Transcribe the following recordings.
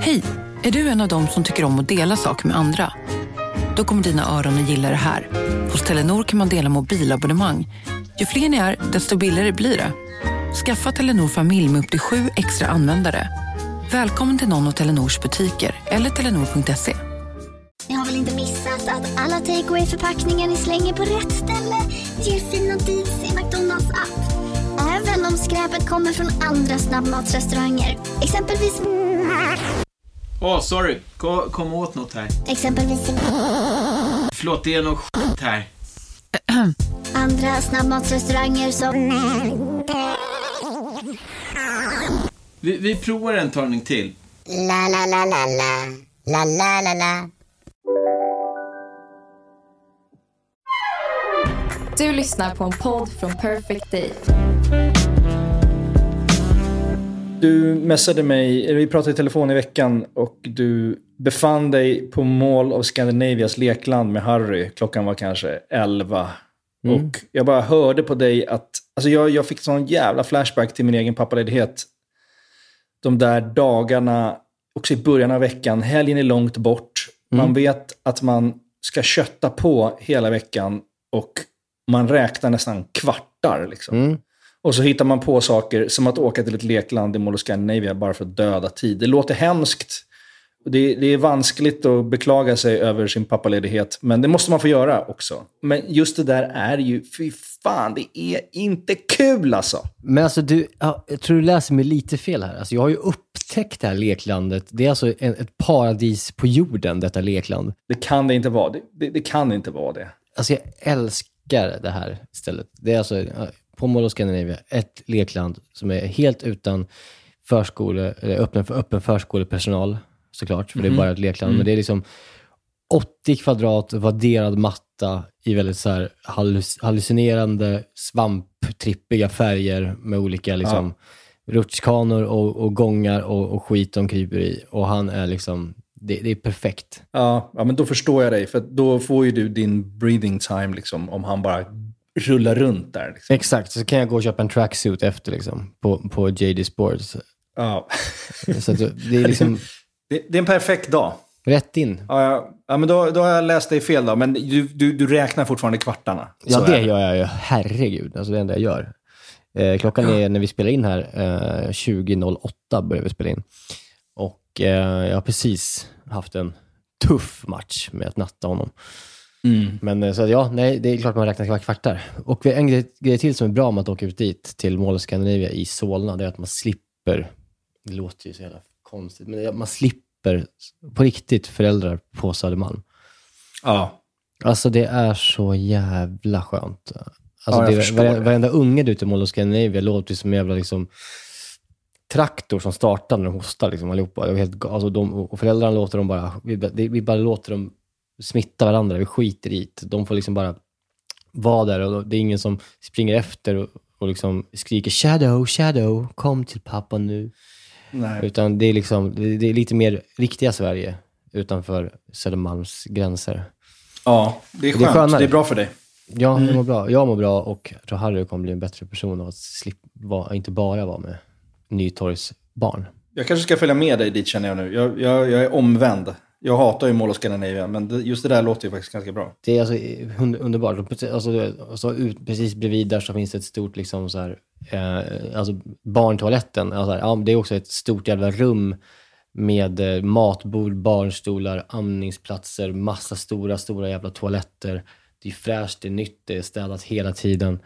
Hej! Är du en av dem som tycker om att dela saker med andra? Då kommer dina öron att gilla det här. Hos Telenor kan man dela mobilabonnemang. Ju fler ni är, desto billigare blir det. Skaffa Telenor familj med upp till sju extra användare. Välkommen till någon av Telenors butiker eller telenor.se. Ni har väl inte missat att alla takeaway förpackningar ni slänger på rätt ställe ger fina deals i McDonalds app. Om skräpet kommer från andra snabbmatsrestauranger. Exempelvis... Åh, oh, sorry. Kom, kom åt något här. Exempelvis... Förlåt, det är något skit här. Andra snabbmatsrestauranger som... Vi, vi provar en talning till. La, la, la, la, la. La, la, la, la. Du lyssnar på en podd från Perfect Day. Du messade mig, vi pratade i telefon i veckan och du befann dig på Mall of Scandinavias lekland med Harry. Klockan var kanske 11. Mm. Och jag bara hörde på dig att, alltså jag, jag fick sån jävla flashback till min egen pappaledighet. De där dagarna, också i början av veckan, helgen är långt bort. Man Mm. vet att man ska kötta på hela veckan och man räknar nästan kvartar. Liksom. Mm. Och så hittar man på saker som att åka till ett lekland i Mall of Scandinavia bara för att döda tid. Det låter hemskt. Det, det är vanskligt att beklaga sig över sin pappaledighet, men det måste man få göra också. Men just det där är ju, fy fan, det är inte kul alltså. Men alltså du, ja, jag tror du läser mig lite fel här. Alltså jag har ju upptäckt det här leklandet. Det är alltså en, ett paradis på jorden, detta lekland. Det kan det inte vara. Det, det, det kan inte vara det. Alltså jag älskar det här stället. Det är alltså på Mall of Scandinavia, ett lekland som är helt utan förskole, eller öppen öppen förskolepersonal såklart, för det är bara ett lekland. Men det är liksom 80 kvadrat vadderad matta i väldigt så här hallucinerande svamptrippiga färger med olika liksom rutschkanor och, och gångar och, och skit de kryper i. Och han är liksom, det, det är perfekt. Ja, ja, men då förstår jag dig. För då får ju du din breathing time liksom, om han bara rullar runt där. Liksom. Exakt, så kan jag gå och köpa en tracksuit efter liksom, på, på JD Sports. Ja. Så det är liksom Det, det är en perfekt dag. rätt in. Ja, ja, ja men då, då har jag läst dig fel då. Men du, du, du räknar fortfarande kvartarna. Ja, Så det gör jag ju. Herregud, alltså det enda jag gör. Eh, klockan är, när vi spelar in här, eh, 20.08 börjar vi spela in. Och eh, jag har precis haft en tuff match med att natta honom. Mm. Men eh, så ja, nej, det är klart man räknar kvartar. Och en grej, grej till som är bra med att åka ut dit, till Mall of Scandinavia i Solna, det är att man slipper, det låter ju så jävla konstigt, men man slipper på riktigt föräldrar på Södermalm. Ja. Alltså det är så jävla skönt. Alltså, Ja, det, förstår vare, det. varenda unge där ute i Mall of Scandinavia låter som en jävla liksom, traktor som startar när de hostar liksom, allihopa. Det helt, ga- alltså, de, och föräldrarna låter dem bara, vi, vi bara låter dem smitta varandra, vi skiter i det. De får liksom bara vara där och det är ingen som springer efter och, och liksom skriker “Shadow, Shadow, kom till pappa nu”. Nej. Utan det är, liksom, det, är lite mer riktiga Sverige utanför Södermalms gränser. Ja, det är Det är skönt. Det är, bra för dig. Ja, Mm. jag mår bra. Jag mår bra och jag tror Harry kommer bli en bättre person av att vara- inte bara vara med Nytorgs barn. Jag kanske ska följa med dig dit känner jag nu. Jag, jag, jag är omvänd. Jag hatar ju Mall of Scandinavia, men just det där låter ju faktiskt ganska bra. Det är alltså underbart. Precis- Alltså, så ut, precis bredvid där så finns det ett stort liksom så här, eh, alltså barntoaletten. Alltså, ja, det är också ett stort jävla rum med eh, matbord, barnstolar, amningsplatser, massa stora, stora jävla toaletter. Det är fräscht, det är nytt, det är städat hela tiden.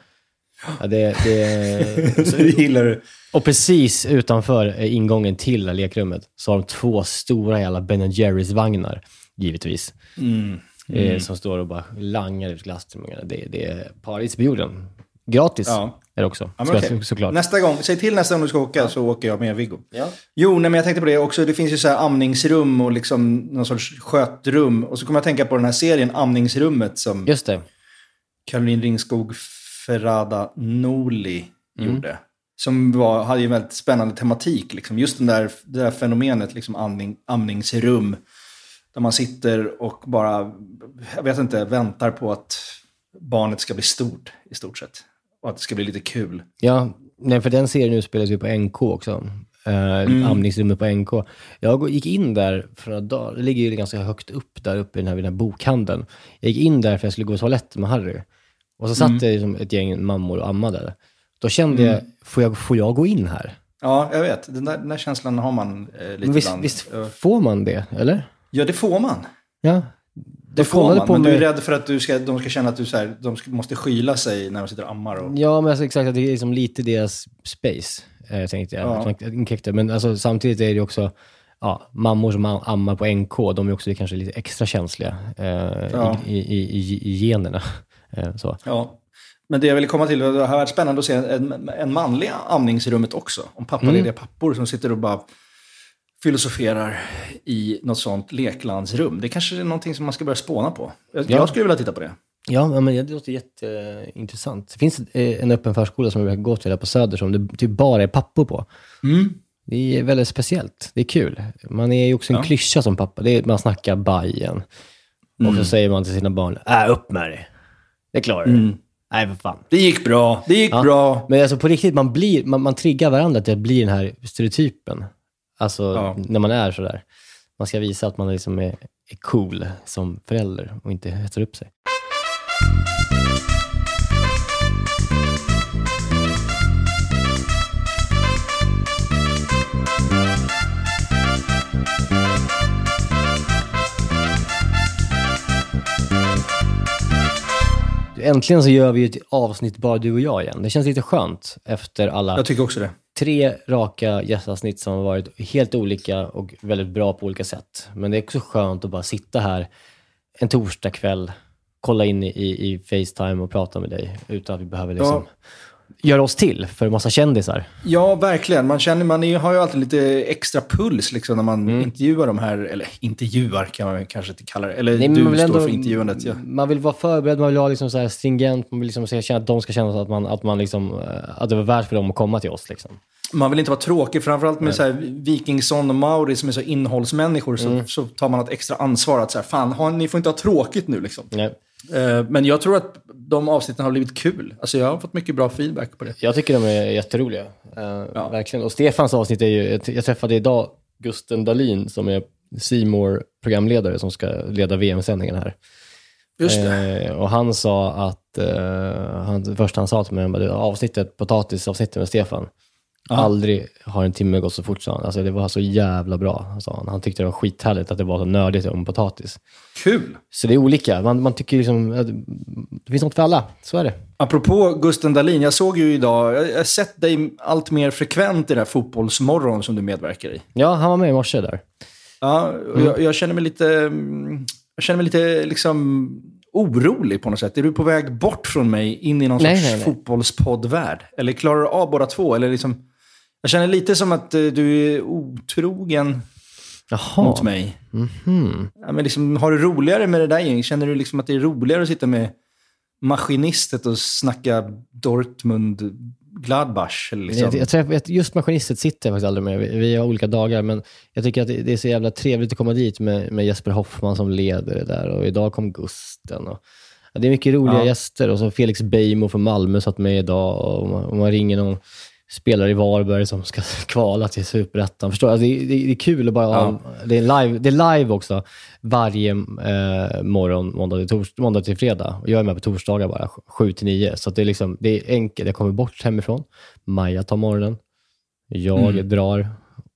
Ja, det, det, Så det gillar du. Och precis utanför eh, ingången till det lekrummet så har de två stora jävla Ben Jerrys vagnar givetvis. Mm. Eh, som står och bara langar ut glass till ungarna. Det, det är paradis på jorden. Gratis Ja. är det också, Ja, men okej. såklart. Nästa gång, säg till nästa gång du ska åka så åker jag med Viggo. Ja. Jo, nej, men jag tänkte på det också. Det finns ju så här amningsrum och liksom någon sorts skötrum. Och så kommer jag att tänka på den här serien Amningsrummet som Just det. Caroline Ringskog Ferrada Noli Mm. gjorde. Som var, hade ju en väldigt spännande tematik. Liksom. Just den där, det där fenomenet, liksom amning, amningsrum. Där man sitter och bara, jag vet inte, väntar på att barnet ska bli stort i stort sett. Och att det ska bli lite kul. Ja, nej, för den serien utspelas ju på NK också. eh, amningsrummet på NK. Jag gick in där för några dagar, det ligger ju ganska högt upp där uppe i den här, den här bokhandeln. Jag gick in där för jag skulle gå på toaletten med Harry. Och så satt det liksom ett gäng mammor och ammade. Då kände jag, får jag, får jag gå in här? Ja, jag vet. Den där, den där känslan har man eh, lite Men visst, ibland. visst får man det, eller? Ja, det får man. Ja. Det får man, på men du är mig- rädd för att du ska, de ska känna att du så här, de ska, måste skyla sig när de sitter och ammar. Och... Ja, men alltså, exakt. att Det är liksom lite deras space, eh, tänkte jag. Ja. Men alltså, samtidigt är det också ja, mammor som am- ammar på NK, de är också kanske lite extra känsliga eh, Ja. i, i, i, i generna. Eh, så. Ja. Men det jag ville komma till, det har varit spännande att se en, en manlig amningsrummet också. Om pappalediga pappor som sitter och bara filosoferar i något sånt leklandsrum. Det kanske är någonting som man ska börja spåna på. Jag, Ja. jag skulle vilja titta på det. Ja, men det låter jätteintressant. Det finns eh, en öppen förskola som jag brukar gå till här på Söder som det typ bara är pappor på. Det är väldigt speciellt. Det är kul. Man är ju också en Ja. klyscha som pappa. Det är, man snackar Bajen. Och så säger man till sina barn, äh, upp med dig. Det klarar du. Nej, för fan. Det gick bra, det gick Ja. bra. Men alltså på riktigt, man, blir, man, man triggar varandra till att bli den här stereotypen. Alltså Ja. när man är sådär. Man ska visa att man liksom är, är cool som förälder och inte hetsar upp sig. Äntligen så gör vi ett avsnitt bara du och jag igen. Det känns lite skönt efter alla Jag tycker också det. tre raka gästavsnitt som har varit helt olika och väldigt bra på olika sätt. Men det är också skönt att bara sitta här en torsdagkväll, kolla in i, i, Facetime och prata med dig utan att vi behöver liksom göra oss till för en massa kändisar. Ja, verkligen. Man, känner, man är, har ju alltid lite extra puls liksom, när man Mm. intervjuar de här, eller intervjuar kan man kanske inte kalla det. Eller Nej, du står ändå- för intervjuandet. Ja. Man vill vara förberedd, man vill vara liksom så här stringent, man vill liksom känna att de ska känna att, man, att, man liksom, eh, att det var värt för dem att komma till oss. Liksom. Man vill inte vara tråkig, framförallt med så här, Wikingsson och Mauri som är så innehållsmänniskor, så, Mm. så tar man ett extra ansvar att så här, fan, har, ni får inte ha tråkigt nu liksom. Nej. Eh, men jag tror att de avsnitten har blivit kul. Alltså jag har fått mycket bra feedback på det. Jag tycker de är jätteroliga. Eh, Verkligen. Och Stefans avsnitt är ju, jag- träffade idag Gusten Dahlin som är C programledare som ska leda VM-sändningen här. Just det. Eh, och han sa att, eh, han, det första han sa till mig, bara, avsnittet, potatisavsnittet med Stefan, aldrig har en timme gått så fort sa han. Alltså det var så jävla bra, sa han. Han tyckte det var skithärligt att det var så nördigt om potatis. Kul! Så det är olika. Man, man tycker liksom, det finns något för alla. Så är det. Apropå Gusten Dahlin, jag såg ju idag, jag har sett dig allt mer frekvent i det här fotbollsmorgon som du medverkar i. Ja, han var med i morse där. Ja, jag, jag känner mig lite, jag känner mig lite liksom orolig på något sätt. Är du på väg bort från mig in i någon Nej, sorts nej, nej. fotbollspoddvärld? Eller klarar du av båda två? Eller liksom, jag känner lite som att eh, du är otrogen Jaha. mot mig. Mhm. Ja, men liksom, har du roligare med det där gänget? Känner du liksom att det är roligare att sitta med maskinistet och snacka Dortmund Gladbach? Liksom? Jag, jag träffar, just maskinistet sitter jag faktiskt aldrig med. Vi, vi har olika dagar, men jag tycker att det, det är så jävla trevligt att komma dit med, med Jesper Hoffman som leder det där. Och idag kom Gusten. Och, ja, det är mycket roliga Ja. gäster. Och så Felix Beijmo från Malmö satt med idag. Och man, och man ringer någon spelare i Varberg som ska kvala till Superettan. Förstår? Alltså det, det, det är kul att bara ha, det, är live, det är live också varje eh, morgon, måndag till, tors, måndag till fredag. Och jag är med på torsdagar bara, 7 till 9. Så det, är liksom, det är enkelt. Jag kommer bort hemifrån. Maja tar morgonen. Jag Mm. drar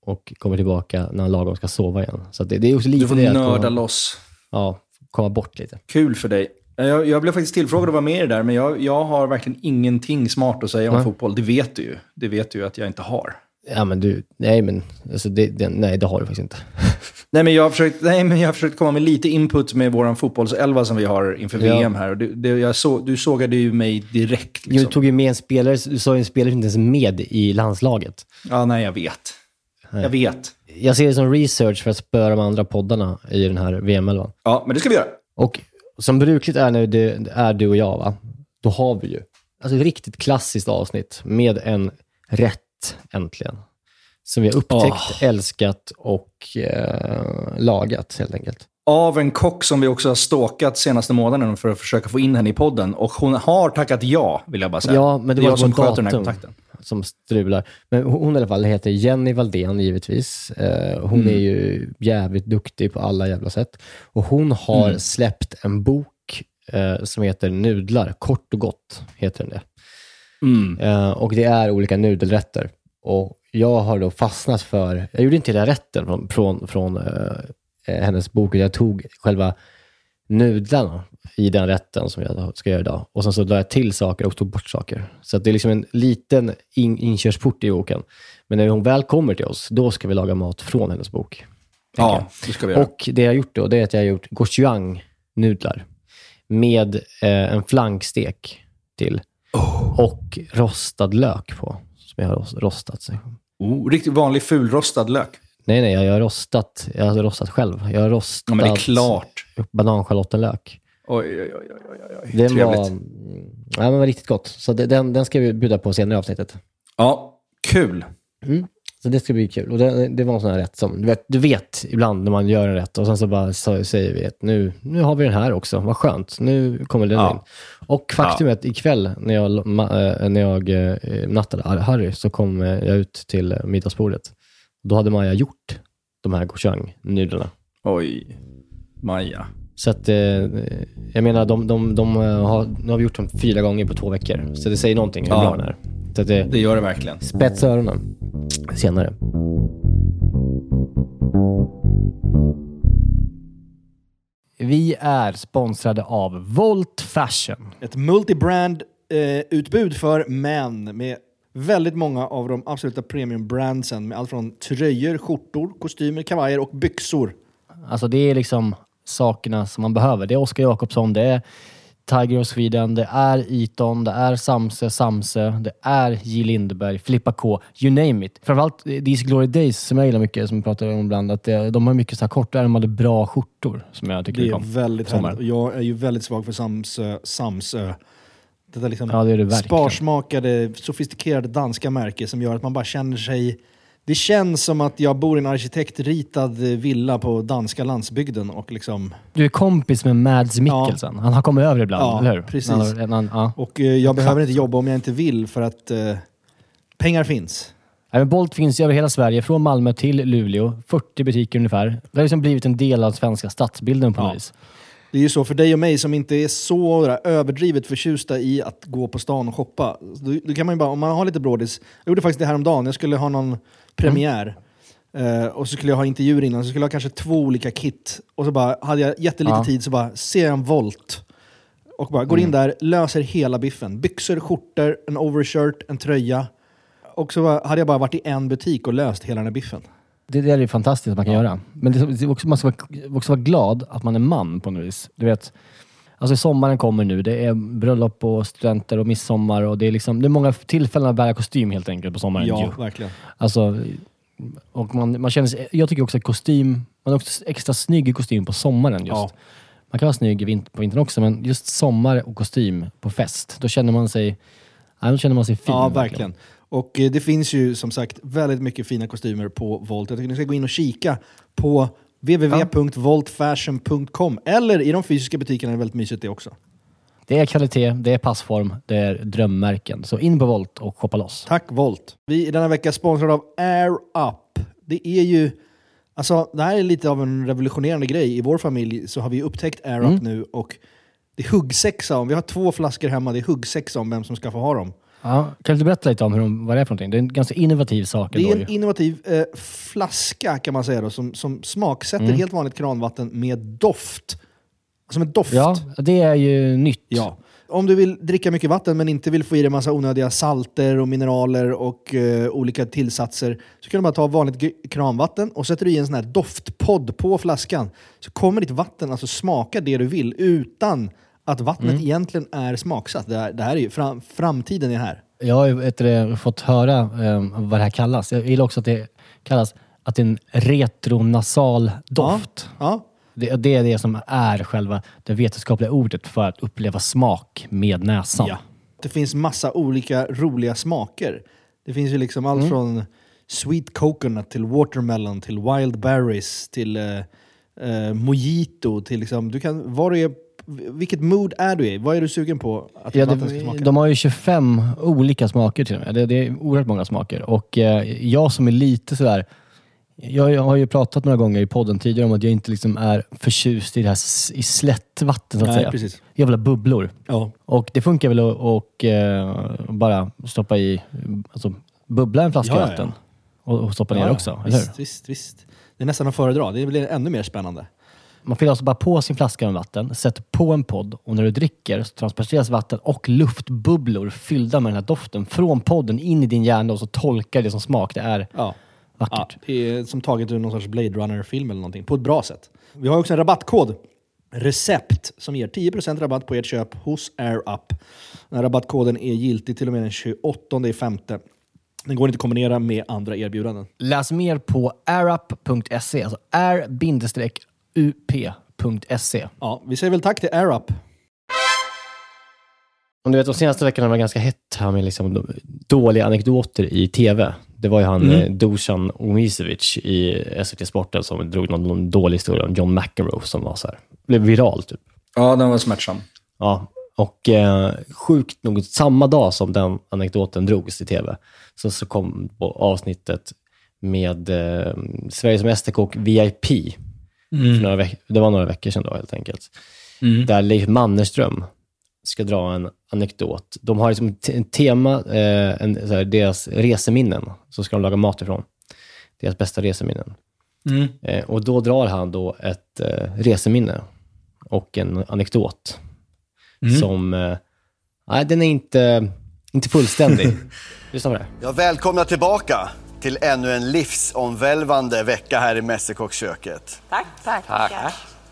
och kommer tillbaka när han lagom ska sova igen. Så det, det är också lite Du får nörda komma, loss. ja, komma bort lite. Kul för dig. Jag, jag blev faktiskt tillfrågad att vara med i det där, men jag, jag har verkligen ingenting smart att säga om Nej. fotboll. Det vet du ju. Det vet du ju att jag inte har. Ja, men du, nej men, alltså det, det, nej det har du faktiskt inte. Nej, men jag har försökt, nej, men jag har försökt komma med lite input med vår fotbollselva som vi har inför Ja. VM här. Och det, jag så, du sågade ju mig direkt. Du Liksom. tog ju med en spelare, du sa ju en spelare som inte ens är med i landslaget. Ja, nej, jag vet. Jag vet. Jag ser det som research för att spöra de andra poddarna i den här VM-elvan. Ja, men det ska vi göra. Och som brukligt är när det är du och jag, va? då har vi ju alltså ett riktigt klassiskt avsnitt med en rätt, äntligen. Som vi har upptäckt, älskat och eh, lagat helt enkelt. Av en kock som vi också har stalkat senaste månaden för att försöka få in henne i podden. Och hon har tackat ja, vill jag bara säga. Ja, men det är var jag som på sköter den här datum. kontakten. Som strular. Men hon i alla fall heter Jenny Valdén givetvis. Eh, hon är ju jävligt duktig på alla jävla sätt. Och hon har släppt en bok eh, som heter Nudlar, kort och gott heter den det. Mm. Eh, och det är olika nudelrätter. Och jag har då fastnat för, jag gjorde inte hela rätten från, från, från eh, hennes bok, jag tog själva nudlarna i den rätten som jag ska göra idag. Och sen så la jag till saker och tog bort saker. Så det är liksom en liten in, inkörsport i boken. Men när hon väl kommer till oss, då ska vi laga mat från hennes bok. Ja, det ska vi göra. Och det jag har gjort då, det är att jag har gjort gochujang-nudlar med eh, en flankstek till Oh. och rostad lök på, som jag har ros- rostat. Oh, riktigt vanlig fulrostad lök. Nej, nej, jag har rostat, jag har rostat själv. Jag har rostat Ja, men det är klart. bananschalottenlök. Oj, oj, oj, oj, oj. Den Trevligt. var, mm, ja, men var riktigt gott. Så det, den, den ska vi bjuda på senare i avsnittet. Ja, kul. Så det ska bli kul. Och det, det var en sån här rätt som, du vet, du vet ibland när man gör en rätt och sen så bara så, säger vi att nu, nu har vi den här också, vad skönt, nu kommer den Ja. in. Och faktum är att ikväll när jag, eh, när jag eh, nattade Harry så kom eh, jag ut till middagsbordet. Då hade Maja gjort de här gochujang-nudlarna. Oj, Maja. Så att, eh, jag menar, de, de, de eh, har, nu har vi gjort dem fyra gånger på två veckor. Så det säger någonting hur Ja. bra den är. Så att det, Det gör det verkligen. spetsa öronen senare. Vi är sponsrade av Volt Fashion. Ett multibrand eh, utbud för män med väldigt många av de absoluta premiumbrandsen med allt från tröjor, skjortor, kostymer, kavajer och byxor. Alltså det är liksom sakerna som man behöver. Det är Oskar Jakobsson, det är Tiger of Sweden, det är Eton, det är Samse, Samse, det är J. Lindeberg, Filippa K, you name it. Framförallt These Glory Days som jag gillar mycket, som vi pratar om ibland, att det, de har mycket så här kortärmade bra skjortor som jag tycker Det är om. väldigt Sommaren. härligt. Jag är ju väldigt svag för Samsö. Samsö. Detta liksom Ja, det är det verkligen. sparsmakade, sofistikerade danska märke som gör att man bara känner sig... Det känns som att jag bor i en arkitektritad villa på danska landsbygden och liksom... Du är kompis med Mads Mikkelsen. Han har kommit över ibland, Ja, eller hur? precis. Han har- han- ja. Och eh, jag behöver inte jobba om jag inte vill för att eh, pengar finns. Men Bolt finns över hela Sverige, från Malmö till Luleå. 40 butiker ungefär. Det har liksom blivit en del av svenska stadsbilden på något Ja. vis. Det är ju så för dig och mig som inte är så där, överdrivet förtjusta i att gå på stan och shoppa. Då, då kan man ju bara, om man har lite brådis. Jag gjorde faktiskt det här om dagen. Jag skulle ha någon premiär. Eh, och så skulle jag ha intervjuer innan, så skulle jag ha kanske två olika kit. Och så bara, hade jag jättelite Ja. tid så bara ser jag en volt. Och bara går in där, löser hela biffen. Byxor, skjortor, en overshirt, en tröja. Och så bara, hade jag bara varit i en butik och löst hela den här biffen. Det, det är ju fantastiskt att man kan göra. Men det, det också, man ska vara, också vara glad att man är man på något vis. Du vet, alltså sommaren kommer nu. Det är bröllop och studenter och midsommar. Och det, är liksom, det är många tillfällen att bära kostym helt enkelt på sommaren. Ja, ju. verkligen. Alltså, och man, man känner sig, jag tycker också att kostym, man är också extra snygg i kostym på sommaren just. Ja. Man kan vara snygg på vintern också, men just sommar och kostym på fest, då känner man sig, då känner man sig fin. Ja, verkligen. Och eh, det finns ju som sagt väldigt mycket fina kostymer på Volt. Jag tycker ni ska gå in och kika på www.voltfashion.com eller i de fysiska butikerna är det väldigt mysigt det också. Det är kvalitet, det är passform, det är drömmärken. Så in på Volt och shoppa loss. Tack Volt! Vi är denna vecka sponsrade av Air Up. Det är ju... Alltså, det här är lite av en revolutionerande grej. I vår familj så har vi upptäckt Air Up nu och det är huggsexa om. Vi har två flaskor hemma, det är huggsexa om vem som ska få ha dem. Ja, kan du berätta lite om hur de, vad det är för någonting? Det är en ganska innovativ sak Det är en ju. innovativ eh, flaska kan man säga då, som, som smaksätter Mm. helt vanligt kranvatten med doft. Som en doft. Ja, det är ju nytt. Ja. Om du vill dricka mycket vatten men inte vill få i dig massa onödiga salter och mineraler och eh, olika tillsatser så kan du bara ta vanligt kranvatten och sätter du i en sån här doftpodd på flaskan så kommer ditt vatten alltså smaka det du vill utan att vattnet Mm. egentligen är smaksatt. Det här, det här är ju fram, framtiden är här. Jag har ju fått höra eh, vad det här kallas. Jag gillar också att det kallas att det är en retronasal doft. Ja. Det, det är det som är själva det vetenskapliga ordet för att uppleva smak med näsan. Ja. Det finns massa olika roliga smaker. Det finns ju liksom allt Mm. från sweet coconut till watermelon till wild berries till eh, eh, mojito till liksom, du kan, vad du är vilket mood är du i? Vad är du sugen på att Ja, vatten ska det, smaka? de har ju 25 olika smaker till och med. Det, det är oerhört många smaker. Och eh, jag som är lite sådär... Jag, jag har ju pratat några gånger i podden tidigare om att jag inte liksom är förtjust i det här i slättvatten så att Nej, säga. precis. Jag vill ha bubblor. Ja. Och det funkar väl att och, eh, bara stoppa i, alltså bubbla en flaska Ja, vatten och, och stoppa ner också, eller hur? visst, visst, visst. Det är nästan att föredra. Det blir ännu mer spännande. Man fyller alltså bara på sin flaska med vatten, sätter på en podd och när du dricker så transporteras vatten och luftbubblor fyllda med den här doften från podden in i din hjärna och så tolkar det som smak. Det är Ja. Ja, vackert. det är som taget ur någon sorts Blade Runner-film eller någonting. På ett bra sätt. Vi har också en rabattkod. Recept som ger 10% rabatt på ert köp hos AirUp. Den här rabattkoden är giltig till och med den 28 i femte. Den går inte att kombinera med andra erbjudanden. Läs mer på airup.se, alltså r-up.se. Ja, vi säger väl tack till AirUp. Om du vet, de senaste veckorna var det ganska hett här med liksom dåliga anekdoter i tv. Det var ju han mm. Dusan Omisevic i SVT Sporten som drog någon, någon dålig historia om John McEnroe som var så här, blev viral typ. Ja, den var smärtsam. Ja, och eh, sjukt nog, samma dag som den anekdoten drogs i tv, så, så kom på avsnittet med eh, Sveriges Mästerkock VIP. För några veck- det var några veckor sedan då helt enkelt. Där Leif Mannerström ska dra en anekdot. De har liksom ett te- en tema, eh, en, så här, deras reseminnen, så ska de laga mat ifrån. Deras bästa reseminnen. Eh, och då drar han då ett eh, reseminne och en anekdot som... Eh, nej, den är inte, inte fullständig. Lyssna på det. Jag välkomnar tillbaka till ännu en livsomvälvande vecka här i Mästerkocksköket.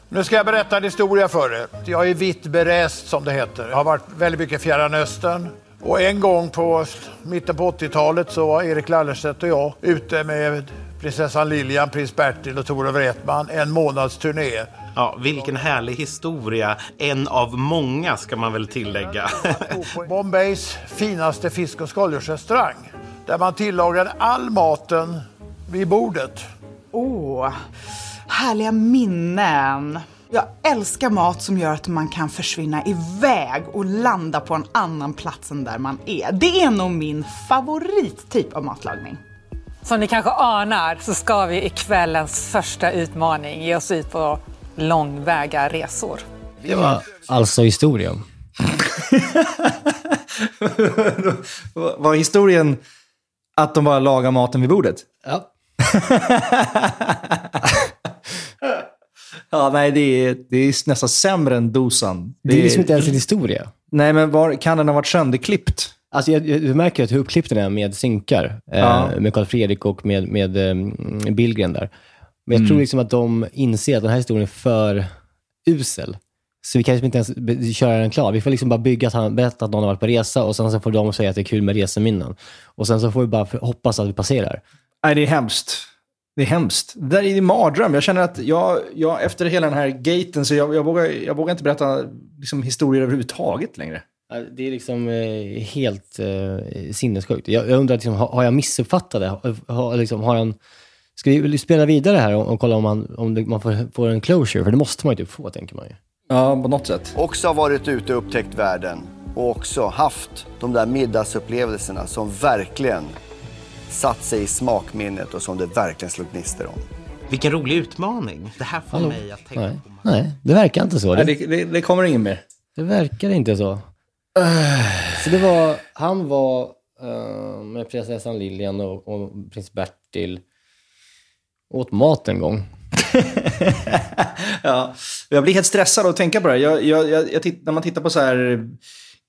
Nu ska jag berätta en historia för er. Jag är vitt berest som det heter. Jag har varit väldigt mycket i Fjärran Östern. Och en gång på mitten på 80-talet så var Erik Lallerstedt och jag ute med prinsessan Lilian, prins Bertil och Tore Wretman en månads turné. Ja, vilken härlig historia. En av många ska man väl tillägga. Bombays finaste fisk och skaldjursrestaurang. Där man tillagade all maten vid bordet. Åh, härliga minnen. Jag älskar mat som gör att man kan försvinna iväg och landa på en annan plats än där man är. Det är nog min favorittyp av matlagning. Som ni kanske anar så ska vi i kvällens första utmaning ge oss ut på långväga resor. Det var alltså historien. Var historien att de bara lagar maten vid bordet? Ja. Ja, nej, det är, det är nästan sämre än dosan. Det är liksom inte ens en historia. Nej, men var, kan den ha varit sönderklippt? Alltså jag, jag, märker att hur uppklippt den är med synkar. Ja. Eh, med Carl Fredrik och med, med eh, Billgren där. Men jag tror liksom att de inser att den här historien är för usel. Så vi kan liksom inte ens köra den klar. Vi får liksom bara bygga att han berättar att någon har varit på resa och sen så får de säga att det är kul med reseminnen. Och sen så får vi bara hoppas att vi passerar. Nej, det är hemskt. Det är hemskt. Det där är en mardröm. Jag känner att jag, jag efter hela den här gaten så jag, jag, vågar, jag vågar inte berätta liksom, historier överhuvudtaget längre. Det är liksom eh, helt eh, sinnessjukt. Jag, jag undrar, liksom, har, har jag missuppfattat det? Har, har, liksom, har han, ska vi spela vidare här och, och kolla om, han, om det, man får, får en closure? För det måste man ju typ få, tänker man ju. Ja, på något sätt. Också har varit ute och upptäckt världen och också haft de där middagsupplevelserna som verkligen satt sig i smakminnet och som det verkligen slog gnistor om. Vilken rolig utmaning. Det här får Hallå? mig att tänka Nej. på... Nej, det verkar inte så. Nej, Det, det, det, det kommer ingen mer. det verkar inte så. Så det var, han var eh, med prinsessan Lilian och, och prins Bertil åt mat en gång. Ja, jag blir helt stressad av att tänka på det här. jag, jag, jag, titt, När man tittar på så här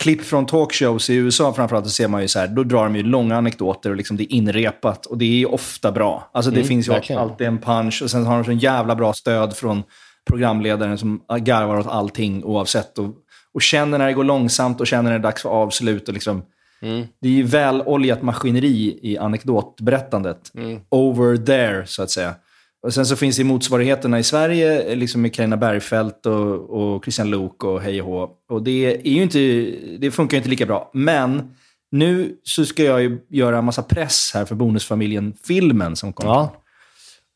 klipp från talkshows i USA framförallt, så ser man ju så här, då drar de ju långa anekdoter och liksom det är inrepat. Och det är ju ofta bra. Alltså det Mm, finns ju verkligen. alltid en punch och sen har de så en jävla bra stöd från programledaren som garvar åt allting oavsett. Och, och känner när det går långsamt och känner när det är dags för avslut. Och liksom, Mm. Det är ju väloljat maskineri i anekdotberättandet. Over there, så att säga. Och sen så finns det motsvarigheterna i Sverige, liksom med Carina Bergfeldt och, och Christian Lok och hej och hå. Och det, är ju inte, det funkar ju inte lika bra. Men nu så ska jag ju göra en massa press här för Bonusfamiljen-filmen som kommer. Ja.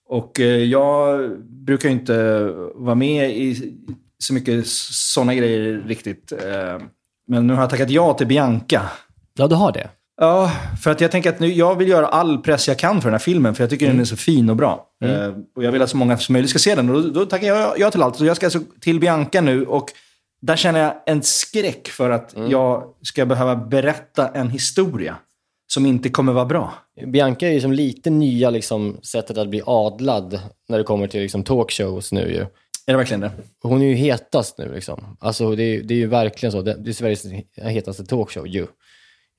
Och eh, jag brukar ju inte vara med i så mycket sådana grejer riktigt. Eh, Men nu har jag tackat ja till Bianca. Ja, du har det? Ja, för att jag tänker att nu, jag vill göra all press jag kan för den här filmen, för jag tycker den är så fin och bra. Mm. Eh, och jag vill att så många som möjligt ska se den. Och då, då tackar jag ja till allt. Så jag ska alltså till Bianca nu och där känner jag en skräck för att Mm. jag ska behöva berätta en historia som inte kommer vara bra. Bianca är ju som lite nya liksom, sättet att bli adlad när det kommer till liksom, talkshows nu ju. Är det verkligen det? Hon är ju hetast nu liksom. Alltså det är, det är ju verkligen så. Det, det är Sveriges hetaste talkshow ju.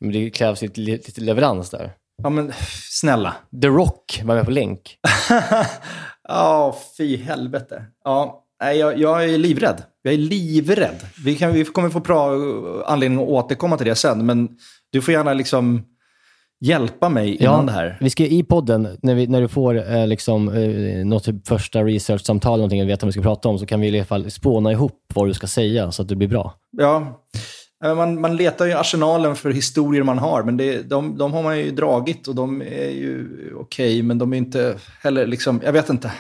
Men det krävs lite, lite leverans där. Ja, men snälla. The Rock var med på länk. Ja, fy helvete. Ja, jag, jag är livrädd. Jag är livrädd. Vi, kan, vi kommer få bra anledning att återkomma till det sen, men du får gärna liksom hjälpa mig innan det här. Vi ska i podden, när, vi, när du får eh, liksom, eh, något typ första research-samtal, någonting, och vet vad vi ska prata om, så kan vi i alla fall spåna ihop vad du ska säga så att det blir bra. Ja, Ja, Eh, man, man letar ju i arsenalen för historier man har, men det, de, de har man ju dragit och de är ju okej, men de är inte heller liksom, jag vet inte.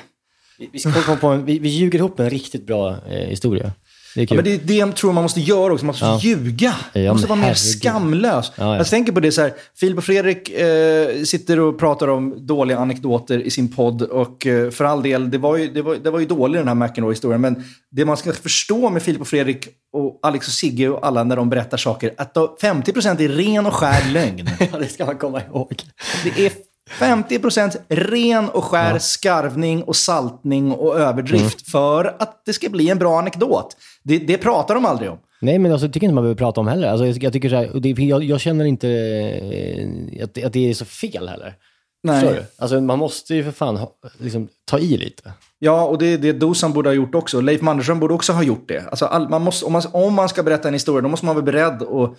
Vi, vi, ska komma på en, vi, vi ljuger ihop en riktigt bra eh, historia. Det Ja, men det är det tror man måste göra också. Man måste Ja. ljuga. Man måste vara mer skamlös. Ja, ja. Jag tänker på det så här. Filip och Fredrik eh, sitter och pratar om dåliga anekdoter i sin podd. Och eh, för all del, det var ju, det var, det var ju dålig den här McEnroe-historien. Men det man ska förstå med Filip och Fredrik och Alex och Sigge och alla när de berättar saker, att då 50% är ren och skär lögn. ja, det ska man komma ihåg. Det är 50% ren och skär skarvning och saltning och överdrift för att det ska bli en bra anekdot. Det, det pratar de aldrig om. Nej, men alltså, jag tycker inte man behöver prata om heller. Alltså, jag, jag, tycker så här, och det, jag, jag känner inte eh, att, att det är så fel heller. Nej. Alltså, man måste ju för fan ha, liksom, ta i lite. Ja, och det är det Dosan borde ha gjort också. Leif Mannerström borde också ha gjort det. Alltså, all, man måste, om, man, om man ska berätta en historia, då måste man vara beredd att,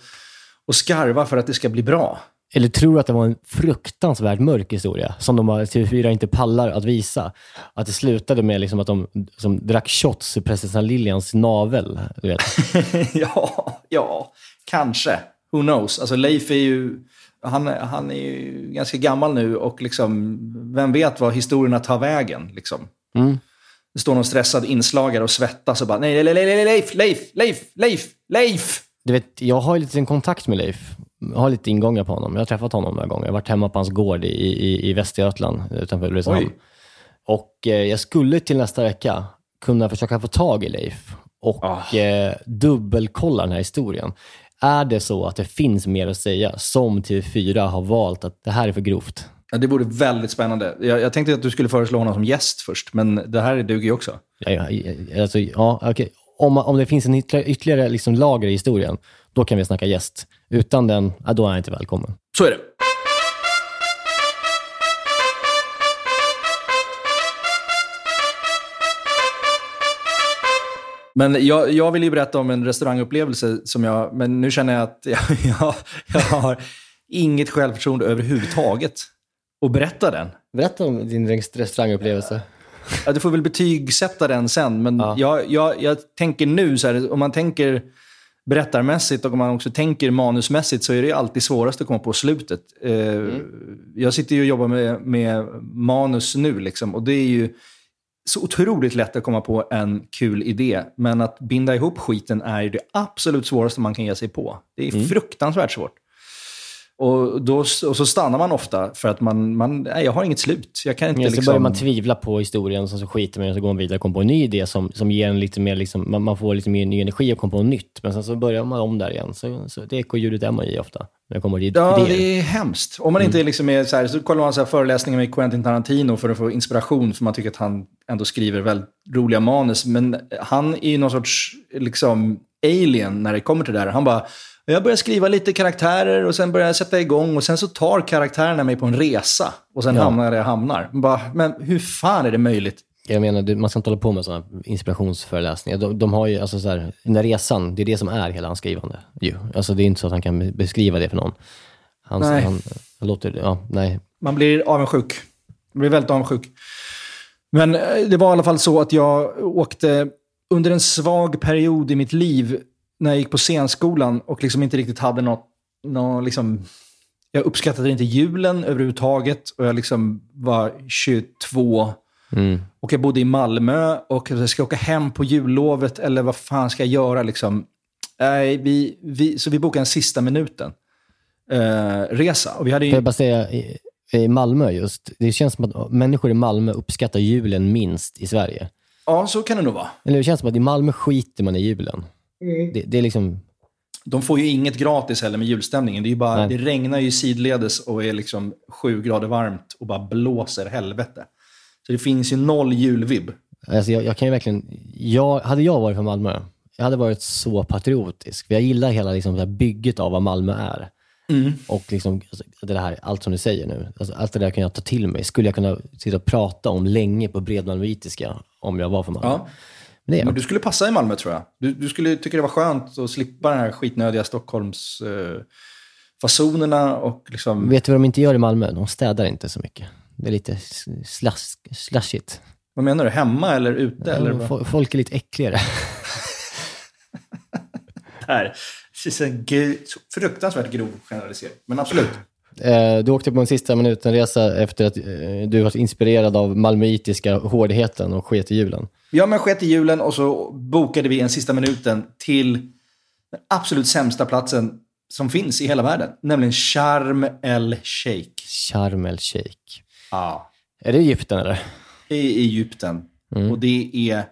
att skarva för att det ska bli bra. Eller tror att det var en fruktansvärt mörk historia som de har- TV4 inte pallar att visa. Att det slutade med liksom att de som drack shots i prinsessan Lilians navel. Ja, ja, kanske. Who knows? Alltså Leif är ju, han, han är ju ganska gammal nu och liksom, vem vet vad historierna tar vägen. Liksom. Mm. Det står någon stressad inslagare och svettas och bara nej, nej, Leif, Leif, Leif, Leif, Leif. Du vet, jag har ju lite kontakt med Leif. Jag har lite ingångar på honom. Jag har träffat honom några gånger. Jag har varit hemma på hans gård i, i, i Västergötland utanför Ulricehamn. Och eh, jag skulle till nästa vecka kunna försöka få tag i Leif och eh, dubbelkolla den här historien. Är det så att det finns mer att säga som TV4 har valt att det här är för grovt? Ja, det vore väldigt spännande. Jag, jag tänkte att du skulle föreslå honom som gäst först, men det här duger ju också. Ja, ja, alltså, ja, okej. om, om det finns en ytterligare, ytterligare liksom lager i historien, då kan vi snacka gäst. Utan den, ja, då är jag inte välkommen. Så är det. Men jag, jag vill ju berätta om en restaurangupplevelse som jag, men nu känner jag att jag, jag, jag har inget självförtroende överhuvudtaget att berätta den. Berätta om din restaurangupplevelse. Ja, du får väl betygsätta den sen, men jag, jag, jag tänker nu, så här, om man tänker berättarmässigt och om man också tänker manusmässigt så är det alltid svårast att komma på slutet. Eh, Jag sitter ju och jobbar med, med manus nu liksom, och det är ju så otroligt lätt att komma på en kul idé, men att binda ihop skiten är ju det absolut svåraste man kan ge sig på. Det är fruktansvärt svårt. Och, då, och så stannar man ofta för att man, man nej, jag har inget slut. Jag kan inte Ja, så liksom... börjar man tvivla på historien, så, så skiter man det, så går man vidare och kommer på en ny idé som, som ger en lite mer, liksom, man, man får lite mer ny energi och kommer på något nytt. Men sen så börjar man om där igen. Så, så det ekoljudet är man i ofta, när kommer Ja, idéer. det är hemskt. Om man inte är liksom är så här, så kollar man så här föreläsningar med Quentin Tarantino för att få inspiration, för man tycker att han ändå skriver väldigt roliga manus. Men han är ju någon sorts liksom, alien när det kommer till det här. Han bara, jag börjar skriva lite karaktärer och sen börjar jag sätta igång och sen så tar karaktärerna mig på en resa och sen Ja. hamnar där jag hamnar. Bara, men hur fan är det möjligt? Jag menar, man ska inte hålla på med sådana inspirationsföreläsningar. De, de har ju, alltså så här, den där resan, det är det som är hela hans skrivande. Ju. Alltså det är inte så att han kan beskriva det för någon. Han, Nej. han, han låter, ja, nej. Man blir avundsjuk. Man blir väldigt avundsjuk. Men eh, det var i alla fall så att jag åkte under en svag period i mitt liv när jag gick på scenskolan och liksom inte riktigt hade något, något liksom, jag uppskattade inte julen överhuvudtaget och jag liksom var 22 Mm. Och jag bodde i Malmö och jag ska åka hem på jullovet eller vad fan ska jag göra liksom? Nej, vi, vi, så vi bokade en sista minuten eh, resa. Och vi hade ju... Får jag bara säga, i, i Malmö just, det känns som att människor i Malmö uppskattar julen minst i Sverige. Ja, så kan det nog vara. Eller det känns som att i Malmö skiter man i julen. Det, det är liksom... De får ju inget gratis heller med julstämningen. Det, är ju bara, Nej. det regnar ju sidledes och är liksom sju grader varmt och bara blåser helvete. Så det finns ju noll julvibb. Alltså jag, jag kan ju verkligen... Jag, hade jag varit från Malmö, jag hade varit så patriotisk. För jag gillar hela liksom, det här bygget av vad Malmö är. Mm. Och liksom, alltså, det här, allt som du säger nu, alltså, allt det där kan jag ta till mig. Skulle jag kunna sitta och prata om länge på bredmalmöitiska om jag var från Malmö. Ja. Men det Men du skulle passa i Malmö tror jag. Du, du skulle tycka det var skönt att slippa den här skitnödiga Stockholms eh, fasonerna och liksom... Vet du vad de inte gör i Malmö? De städar inte så mycket. Det är lite slashigt. Vad menar du? Hemma eller ute? eller vad? Fo- Folk är lite äckligare. Här. Det är en fruktansvärt grov generalisering. Men absolut. Eh, Du åkte på en sista minuten-resa efter att eh, du var inspirerad av malmöitiska hårdheten och sket i julen. Ja, men sket i julen och så bokade vi en sista minuten till den absolut sämsta platsen som finns i hela världen. Nämligen Sharm el-Sheikh. Sharm el-Sheikh. Ja. Är det Egypten eller? I Egypten. Mm. Och det är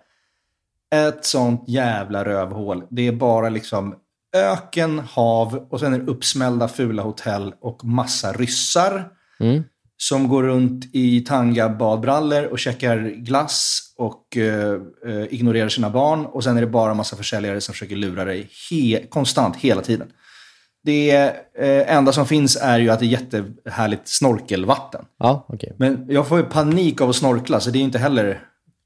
ett sånt jävla rövhål. Det är bara liksom öken, hav och sen är det uppsmällda fula hotell och massa ryssar Mm. som går runt i tanga badbrallor och käkar glass och eh, eh, ignorerar sina barn. Och sen är det bara massa försäljare som försöker lura dig he- konstant, hela tiden. Det eh, enda som finns är ju att det är jättehärligt snorkelvatten. Ja, okej. Men jag får ju panik av att snorkla, så det är inte heller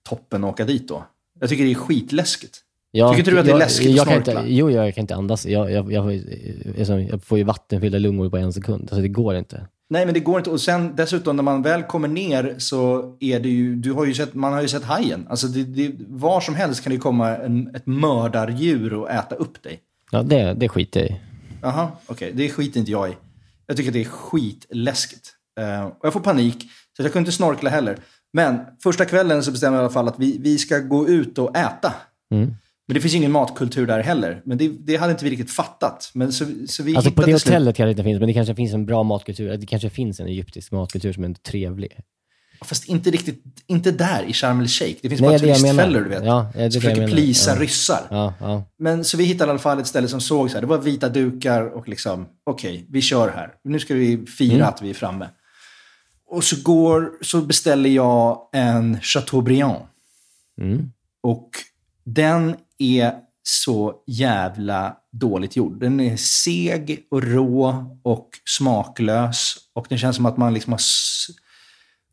toppen att åka dit då. Jag tycker det är skitläskigt. Jag, Tycker inte du att det är jag- läskigt jag att kan snorkla? inte, Jo, jag kan inte andas. Jag, jag, jag, får ju- alltså, jag får ju vattenfyllda lungor på en sekund. Alltså, det går inte. Nej, men det går inte. Och sen dessutom när man väl kommer ner så är det ju, du har ju sett, man har ju sett hajen. Alltså det, det, var som helst kan det komma en, ett mördardjur och äta upp dig. Ja, det, det skiter jag i. Jaha, okej. Det skiter inte jag i. Jag tycker att det är skitläskigt. Eh, och jag får panik, så jag kunde inte snorkla heller. Men första kvällen så bestämde jag i alla fall att vi, vi ska gå ut och äta. Mm. Men det finns ingen matkultur där heller. Men det, det hade inte vi riktigt fattat. Men så, så vi Alltså på det hotellet kanske det inte finns, men det kanske finns en bra matkultur. Det kanske finns en egyptisk matkultur som är trevlig. Fast inte riktigt, inte där i Sharm el-Sheikh. Det finns Nej, bara turistfällor, du vet. Ja, det som försöker plisa Ja. ryssar. Ja, ja. Men så vi hittade i alla fall ett ställe som såg så här. Det var vita dukar och liksom, okej, vi kör här. Nu ska vi fira Mm. att vi är framme. Och så, går, så beställer jag en Chateaubriand. Mm. Och den är så jävla dåligt gjord. Den är seg och rå och smaklös. Och det känns som att man liksom har...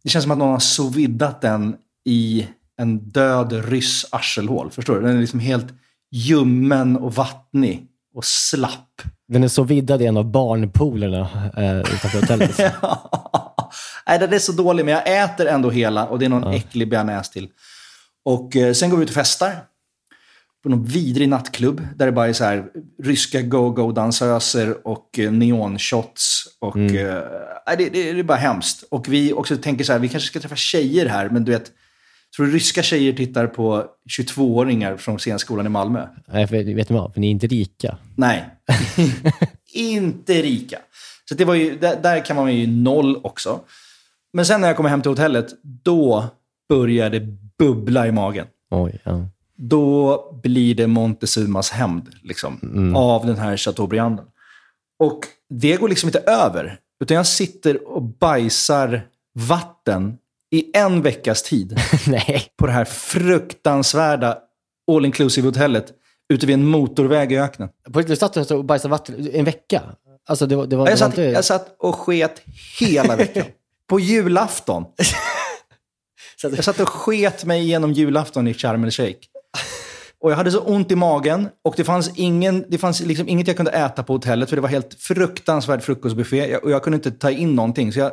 Det känns som att någon har sous vidat den i en död ryss arselhål. Förstår du? Den är liksom helt ljummen och vattnig och slapp. Den är så viddad i en av barnpoolerna eh, utanför hotellet. Nej, den är så dålig, men jag äter ändå hela och det är någon äcklig bearnaise till. Och eh, sen går vi ut och festar. På någon vidrig nattklubb där det bara är så här ryska go-go-dansöser och eh, neonshots. Och, Mm. nej, det, det, det är bara hemskt. Och vi också tänker så här, vi kanske ska träffa tjejer här, men du vet, tror du ryska tjejer tittar på 22-åringar från scenskolan i Malmö? Nej, för, vet du vad? För ni är inte rika. Nej, inte rika. Så det var ju, där, där kan man ju noll också. Men sen när jag kommer hem till hotellet, då börjar det bubbla i magen. Oj, ja. Då blir det Montezumas hämnd liksom, Mm. av den här Chateaubrianden. Och det går liksom inte över. Utan jag sitter och bajsar vatten i en veckas tid. På det här fruktansvärda all inclusive hotellet ute vid en motorväg i öknen. På riktigt, satt och och bajsade vatten en vecka? Alltså det var, det var, Jag satt, inte... jag satt och sket hela veckan. På julafton. Jag satt och sket mig igenom julafton i Sharm el-Sheikh. Och jag hade så ont i magen och det fanns, ingen, det fanns liksom inget jag kunde äta på hotellet för det var helt fruktansvärd frukostbuffé jag, och jag kunde inte ta in någonting. Så jag,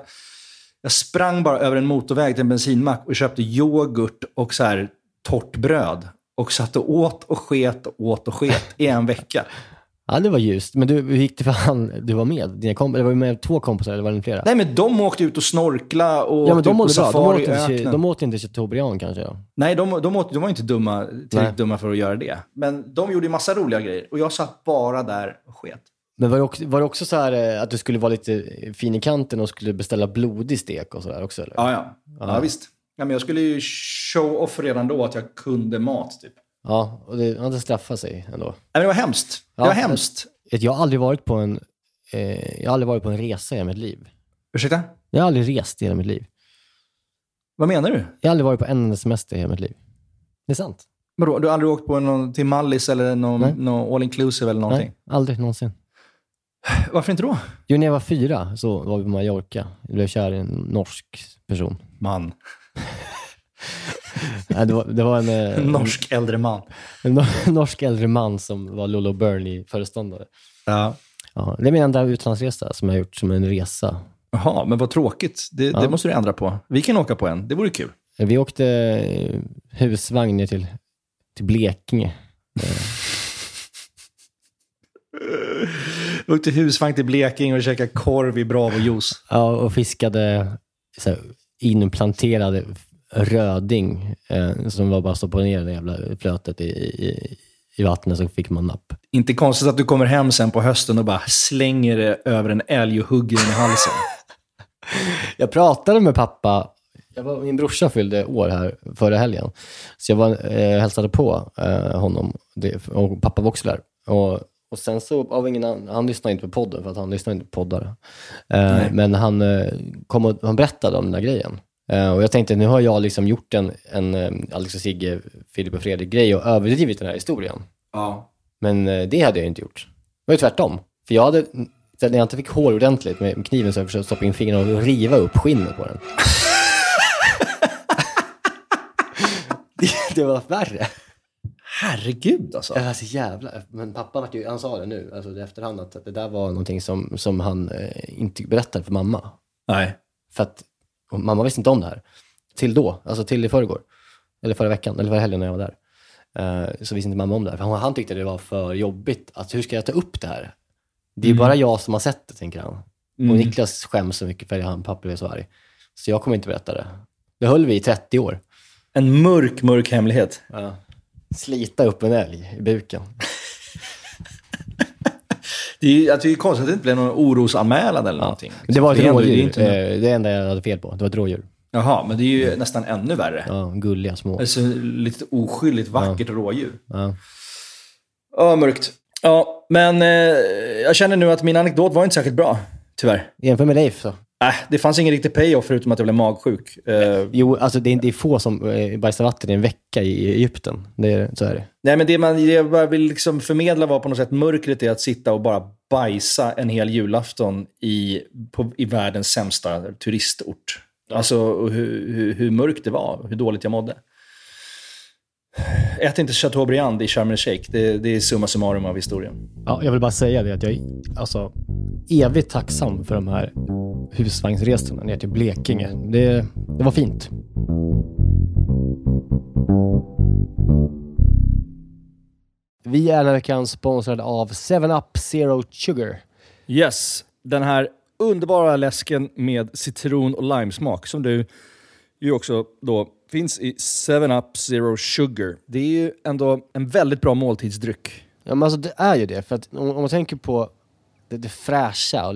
jag sprang bara över en motorväg till en bensinmack och köpte yoghurt och så här torrt bröd. Och satt och åt och sket och åt och sket i en vecka. Ja, det var ljust. Men du, hur gick det för han du var med? Dina komp- eller var du med två kompisar eller var det flera? Nej, men de åkte ut och snorkla och ja, men åkte de ut på mådde bra. De åkte, i inte, de åkte inte Chateaubriand kanske? Ja. Nej, de, de, åkte, de var inte dumma, tillräckligt dumma för att göra det. Men de gjorde ju massa roliga grejer. Och jag satt bara där och sket. Men var det också, var det också så här eh, att du skulle vara lite fin i kanten och skulle beställa blodig stek och sådär också? Eller? Ja, ja. Ja, visst. Ja, men jag skulle ju show off redan då att jag kunde mat, typ. Ja, och det, det straffade sig ändå. Nej, men det var hemskt. Det Ja, var hemskt. Jag, jag har aldrig varit på en, eh, jag har aldrig varit på en resa i hela mitt liv. Ursäkta? Jag har aldrig rest i hela mitt liv. Vad menar du? Jag har aldrig varit på en enda semester i hela mitt liv. Det är sant. Vadå, du har aldrig åkt på någon, till Mallis eller någon, Nej. någon all inclusive eller någonting? Nej, aldrig någonsin. Varför inte då? Jo, när jag var fyra så var vi på Mallorca. Jag blev kär i en norsk person. Man. Nej, det, var, det var en... eh, En norsk äldre man. En nor- norsk äldre man som var Lolo Burnley-föreståndare. Ja. Ja, det är min enda utlandsresa som jag har gjort som en resa. Jaha, men vad tråkigt. Det, Ja. det måste du ändra på. Vi kan åka på en. Det vore kul. Vi åkte eh, husvagn ner till, till Blekinge. Vi åkte husvagn till Blekinge och käkade korv i Bravo-juice. Ja, och fiskade så här, inplanterade röding eh, som var bara att stoppa ner det jävla flötet i, i, i vattnet så fick man napp. Inte konstigt att du kommer hem sen på hösten och bara slänger det över en älg och hugger den i halsen. Jag pratade med pappa, jag var, min brorsa fyllde år här förra helgen, så jag var, eh, hälsade på eh, honom det, och pappa var också där. Och, och sen så, av ingen annan, han lyssnade inte på podden för att han lyssnar inte på poddar. Eh, men han, eh, kom och, han berättade om den här grejen. Eh, och jag tänkte, nu har jag liksom gjort en, en eh, Alex och Sigge, Filip och Fredrik-grej och överdrivit den här historien. Ja. Men eh, det hade jag inte gjort. Det var ju tvärtom. För jag hade, när jag inte fick hår ordentligt med kniven så jag försökte stoppa in fingrarna och riva upp skinnet på den. det, var värre. Herregud alltså. Det var så jävla... Men pappa ju, han sa det nu, alltså i efterhand, att det där var någonting som, som han eh, inte berättade för mamma. Nej. För att och mamma visste inte om det här. Till då, alltså till i förrgår. Eller förra veckan, eller förra helgen när jag var där. Eh, så visste inte mamma om det här. För han, han tyckte det var för jobbigt. Att hur ska jag ta upp det här? Det är Mm. bara jag som har sett det, tänker han. Mm. Och Niklas skäms så mycket för att han pappa blev så arg. Så jag kommer inte berätta det. Det höll vi i 30 år. En mörk, mörk hemlighet. Ja. Slita upp en älg i buken. Det är, att det är konstigt att det inte blev någon orosanmälan eller någonting. Men det var ett rådjur. Det är Det, är det enda jag hade fel på. Det var ett rådjur. Jaha, men det är ju nästan ännu värre. Ja, gulliga små. Alltså lite oskyldigt vackert rådjur. Ja. Ja, mörkt. Ja, men eh, jag känner nu att min anekdot var inte särskilt bra. Tyvärr. Jämför med Leif så. Äh, det fanns ingen riktig payoff förutom att jag blev magsjuk. Eh, Jo, alltså det är, det är få som eh, bajsar vatten i en vecka i Egypten. Det är, så är det. nej, men det man det jag bara vill liksom förmedla var på något sätt mörkret är att sitta och bara bajsa en hel julafton i, på, i världens sämsta turistort. Alltså hur, hur, hur mörkt det var, hur dåligt jag mådde. Ät inte Chateaubriand i Sharm el-Sheikh. Det, det är summa summarum av historien. Ja, jag vill bara säga det att jag är alltså, evigt tacksam för de här husvagnsresorna ner till Blekinge. Det, det var fint. Vi är den här veckan sponsrade av 7up Zero Sugar. Yes, den här underbara läsken med citron och limesmak som du ju också då finns i 7up Zero Sugar. Det är ju ändå en väldigt bra måltidsdryck. Ja, men alltså det är ju det. För att om, om man tänker på det, det fräscha och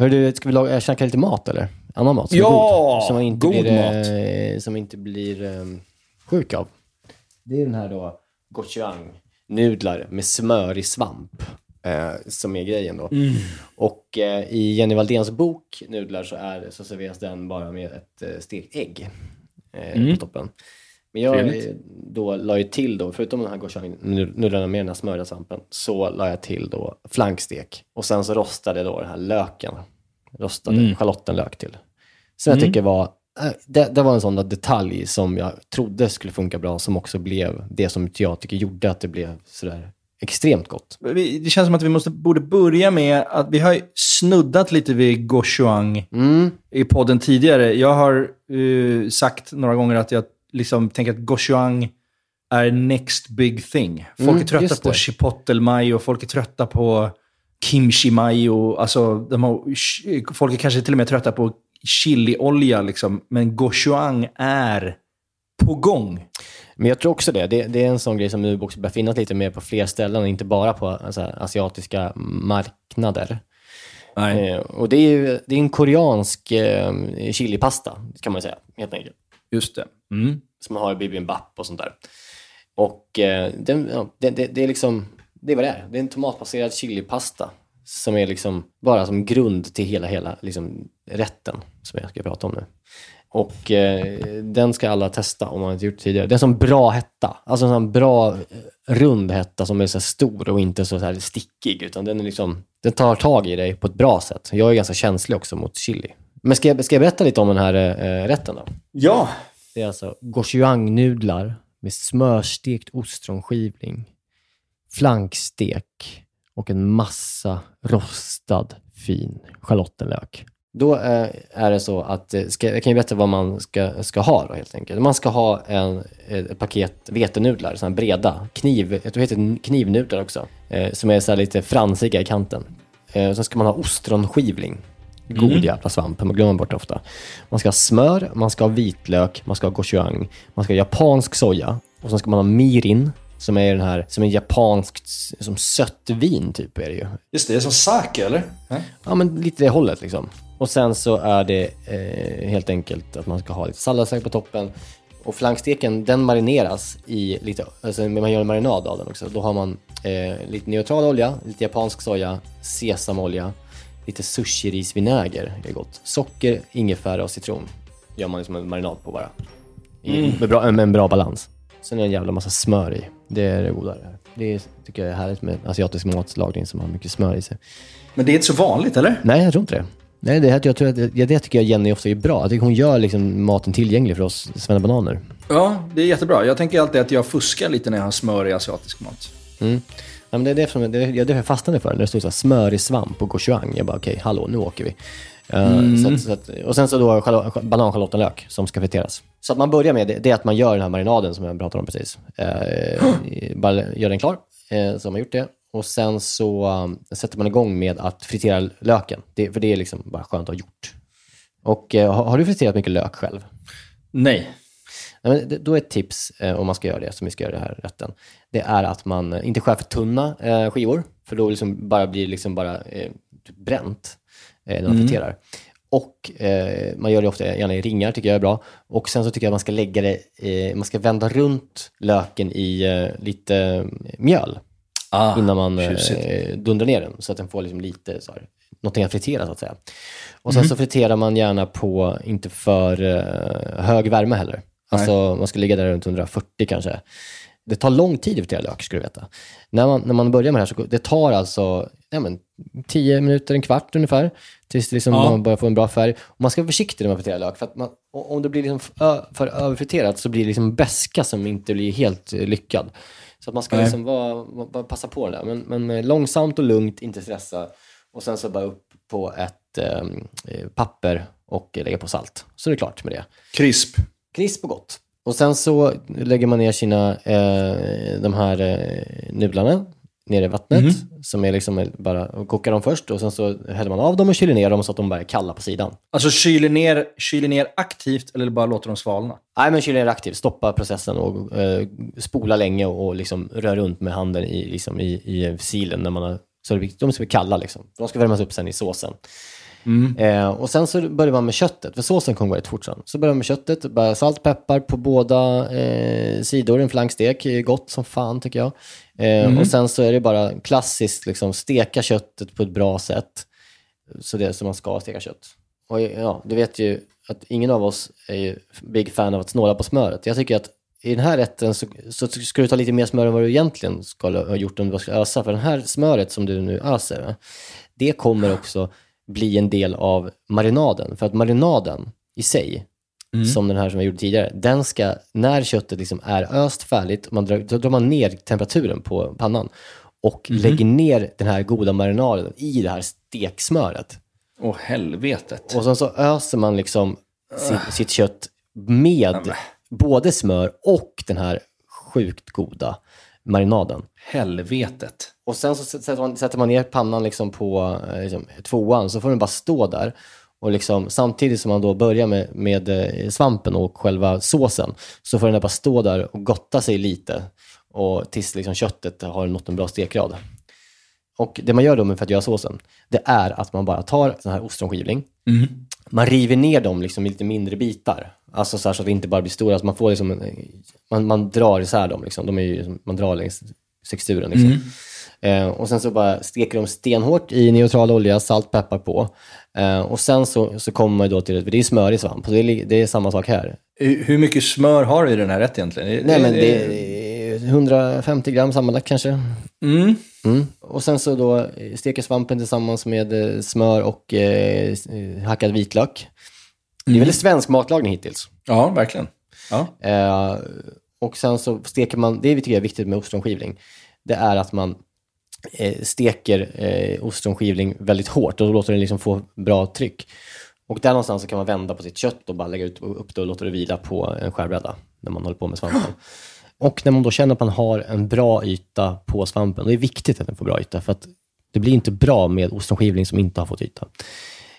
Hör du, ska vi laga, käka lite mat eller? Annan mat? Som är Ja! god, som man inte God blir, eh, som man inte blir eh, sjuk av. Det är den här då, gochujang-nudlar med smörig svamp. Eh, som är grejen då. Mm. Och eh, i Jenny Valdéns bok Nudlar så, är, så serveras den bara med ett eh, stekt ägg eh, Mm. på toppen. Men jag Trevligt. då la ju till då, förutom den här gochujang-nudlarna med den här smörjda svampen, så la jag till då flankstek. Och sen så rostade jag då den här löken. Rostade Mm. schalottenlök till. Som jag Mm. tycker var, eh, det, det var en sån där detalj som jag trodde skulle funka bra, som också blev det som jag tycker gjorde att det blev sådär extremt gott. Det känns som att vi måste, borde börja med att vi har snuddat lite vid gochujang i podden tidigare. Jag har eh, sagt några gånger att jag liksom tänker att gochujang är next big thing. Folk Mm, är trötta på det. chipotle mayo, folk är trötta på kimchi mayo. Alltså, de har, folk är kanske till och med trötta på chiliolja. Liksom. Men gochujang är på gång. Men jag tror också det. Det, det är en sån grej som nu också börjar finnas lite mer på fler ställen, inte bara på alltså, asiatiska marknader. Eh, och det är ju det är en koreansk eh, chilipasta, kan man säga, helt enkelt. Just det. Mm. Som man har i bibimbap och sånt där. Och eh, den, ja, det, det, det är liksom, det är vad det är. Det är en tomatbaserad chilipasta som är liksom bara som grund till hela, hela liksom, rätten som jag ska prata om nu. Och eh, den ska alla testa om man inte gjort det tidigare. Det är som bra hetta. Alltså en sån bra eh, rund hetta som är så här stor och inte så här stickig. Utan den, är liksom, den tar tag i dig på ett bra sätt. Jag är ganska känslig också mot chili. Men ska jag, ska jag berätta lite om den här eh, rätten då? Ja. Det är alltså gochujang-nudlar med smörstekt ostronskivling, flankstek och en massa rostad fin schalottenlök. Då eh, är det så att, eh, ska, jag kan ju berätta vad man ska, ska ha då helt enkelt. Man ska ha en, ett paket vetenudlar, sådana breda, kniv, jag tror det heter knivnudlar också, eh, som är så här lite fransiga i kanten. Eh, sen ska man ha ostronskivling, god Mm. jävla svamp, man glömmer bort det ofta. Man ska ha smör, man ska ha vitlök, man ska ha gochujang, man ska ha japansk soja och sen ska man ha mirin, som är den här, som är japanskt, som sött vin typ är det ju. Just det, det är som sake eller? Ja, men lite det hållet liksom. Och sen så är det eh, helt enkelt att man ska ha lite salladssås på toppen. Och flanksteken, den marineras i lite, alltså man gör en marinad av den också. Då har man eh, lite neutral olja, lite japansk soja, sesamolja, lite sushirisvinäger, är gott. Socker, ingefära och citron gör man liksom en marinad på bara. Mm. med, bra, med en bra balans. Sen är det en jävla massa smör i. Det är det goda. Det är, tycker jag är härligt med asiatisk matlagning som har mycket smör i sig. Men det är inte så vanligt, eller? Nej, jag tror inte det. Nej, det, här, jag tror att, det, det tycker jag Jenny ofta är bra. Jag tycker hon gör liksom maten tillgänglig för oss svennebananer. Ja, det är jättebra. Jag tänker alltid att jag fuskar lite när jag har smör i asiatisk mat. Mm. Men det är det som det är, det jag fastnade för. När det stod så här, smör i svamp och gochujang. Jag bara, okej, hallå, nu åker vi. Eh, Mm. så att, så att, och sen så då schalo- bananschalottenlök som ska friteras. Så att man börjar med det, det är att man gör den här marinaden som jag pratade om precis. Eh, bara gör den klar, eh, så har man gjort det. Och sen så um, sätter man igång med att fritera löken. Det, för det är liksom bara skönt att ha gjort. Och eh, har, har du friterat mycket lök själv? Nej. Nej, men det- då är ett tips, eh, om man ska göra det, som vi ska göra i den här rätten, det är att man eh, inte skär för tunna eh, skivor, för då liksom bara blir det liksom bara typ bränt när man Mm. friterar. Och eh, man gör det ofta gärna i ringar, tycker jag är bra. Och sen så tycker jag man ska lägga det, eh, man ska vända runt löken i eh, lite mjöl Ah, innan man dundrar ner den, så att den får liksom lite så här, någonting att fritera så att säga. Och sen Mhm. så friterar man gärna på inte för hög värme heller. Alltså man ska ligga där runt 140 kanske. Det tar lång tid att fritera lök, ska du veta. När man, när man börjar med det här så det tar alltså nej men, tio minuter, en kvart ungefär. Tills liksom Ja. man börjar få en bra färg. Och man ska vara försiktig när man friterar lök. För att man, om det blir liksom ö- för överfriterat så blir det liksom beska som inte blir helt eh, lyckad. Så man ska Nej. liksom vara, bara passa på det där. Men, men eh, långsamt och lugnt, inte stressa. Och sen så bara upp på ett ehm, eh, papper och lägga på salt. Så är det klart med det. Krisp. Krisp och gott. Och sen så lägger man ner sina, eh, de här eh, nudlarna ner i vattnet. Mhm. Som är liksom bara, och kokar dem först och sen så häller man av dem och kyler ner dem så att de bara är kalla på sidan. Alltså kyler ner, kyler ner aktivt eller bara låter dem svalna? Nej, men kyler ner aktivt. Stoppa processen och eh, spola länge och, och liksom rör runt med handen i, liksom i, i silen när man har, så det, de ska bli kalla liksom. De ska värmas upp sen i såsen. Eh, och sen så börjar man med köttet, för såsen kommer gå rätt fort sen. Så börjar man med köttet, bara salt, peppar på båda eh, sidor, en flankstek, är gott som fan tycker jag. Eh, Mm. Och sen så är det bara klassiskt, liksom, steka köttet på ett bra sätt. Så det är som man ska steka kött. Och ja, du vet ju att ingen av oss är ju big fan av att snåla på smöret. Jag tycker att i den här rätten så, så ska du ta lite mer smör än vad du egentligen skulle ha gjort om du ska ösa. För det här smöret som du nu öser, det kommer också bli en del av marinaden. För att marinaden i sig, som den här som jag gjorde tidigare, den ska, när köttet liksom är öst färdigt, man drar, då drar man ner temperaturen på pannan och lägger ner den här goda marinaden i det här steksmöret. Åh, helvetet. Och sen så öser man liksom sitt, sitt kött med både smör och den här sjukt goda marinaden. Helvetet. Och sen så sätter man, sätter man ner pannan liksom på eh, liksom, tvåan, så får den bara stå där. Och liksom, samtidigt som man då börjar med, med eh, svampen och själva såsen, så får den bara stå där och gotta sig lite. Och tills liksom köttet har nått en bra stekgrad. Och det man gör då för att göra såsen, det är att man bara tar sån här ostronskivling, Mm. man river ner dem liksom i lite mindre bitar. Alltså så, här så att det inte bara blir stora. Alltså man, får liksom en, man, man drar isär dem. Liksom. De är ju, man drar längs texturen. Liksom. Eh, och sen så bara steker de stenhårt i neutral olja, salt, peppar på. Eh, och sen så, så kommer man då till det, det är smör i svamp. Det är, det är samma sak här. Hur mycket smör har du i den här rätt egentligen? Nej men det är 150 gram sammanlagt kanske. Mm. Mm. Och sen så då steker svampen tillsammans med eh, smör och eh, eh, hackad vitlök. Det är väldigt svensk matlagning hittills. Ja, verkligen. Ja. Eh, och sen så steker man, det vi tycker är viktigt med ostronskivling, det är att man eh, steker eh, ostronskivling väldigt hårt och då låter den liksom få bra tryck. Och där någonstans så kan man vända på sitt kött och bara lägga ut, upp det och låta det vila på en skärbräda när man håller på med svampen. Och när man då känner att man har en bra yta på svampen, och det är viktigt att den får bra yta, för att det blir inte bra med ostronskivling som inte har fått yta.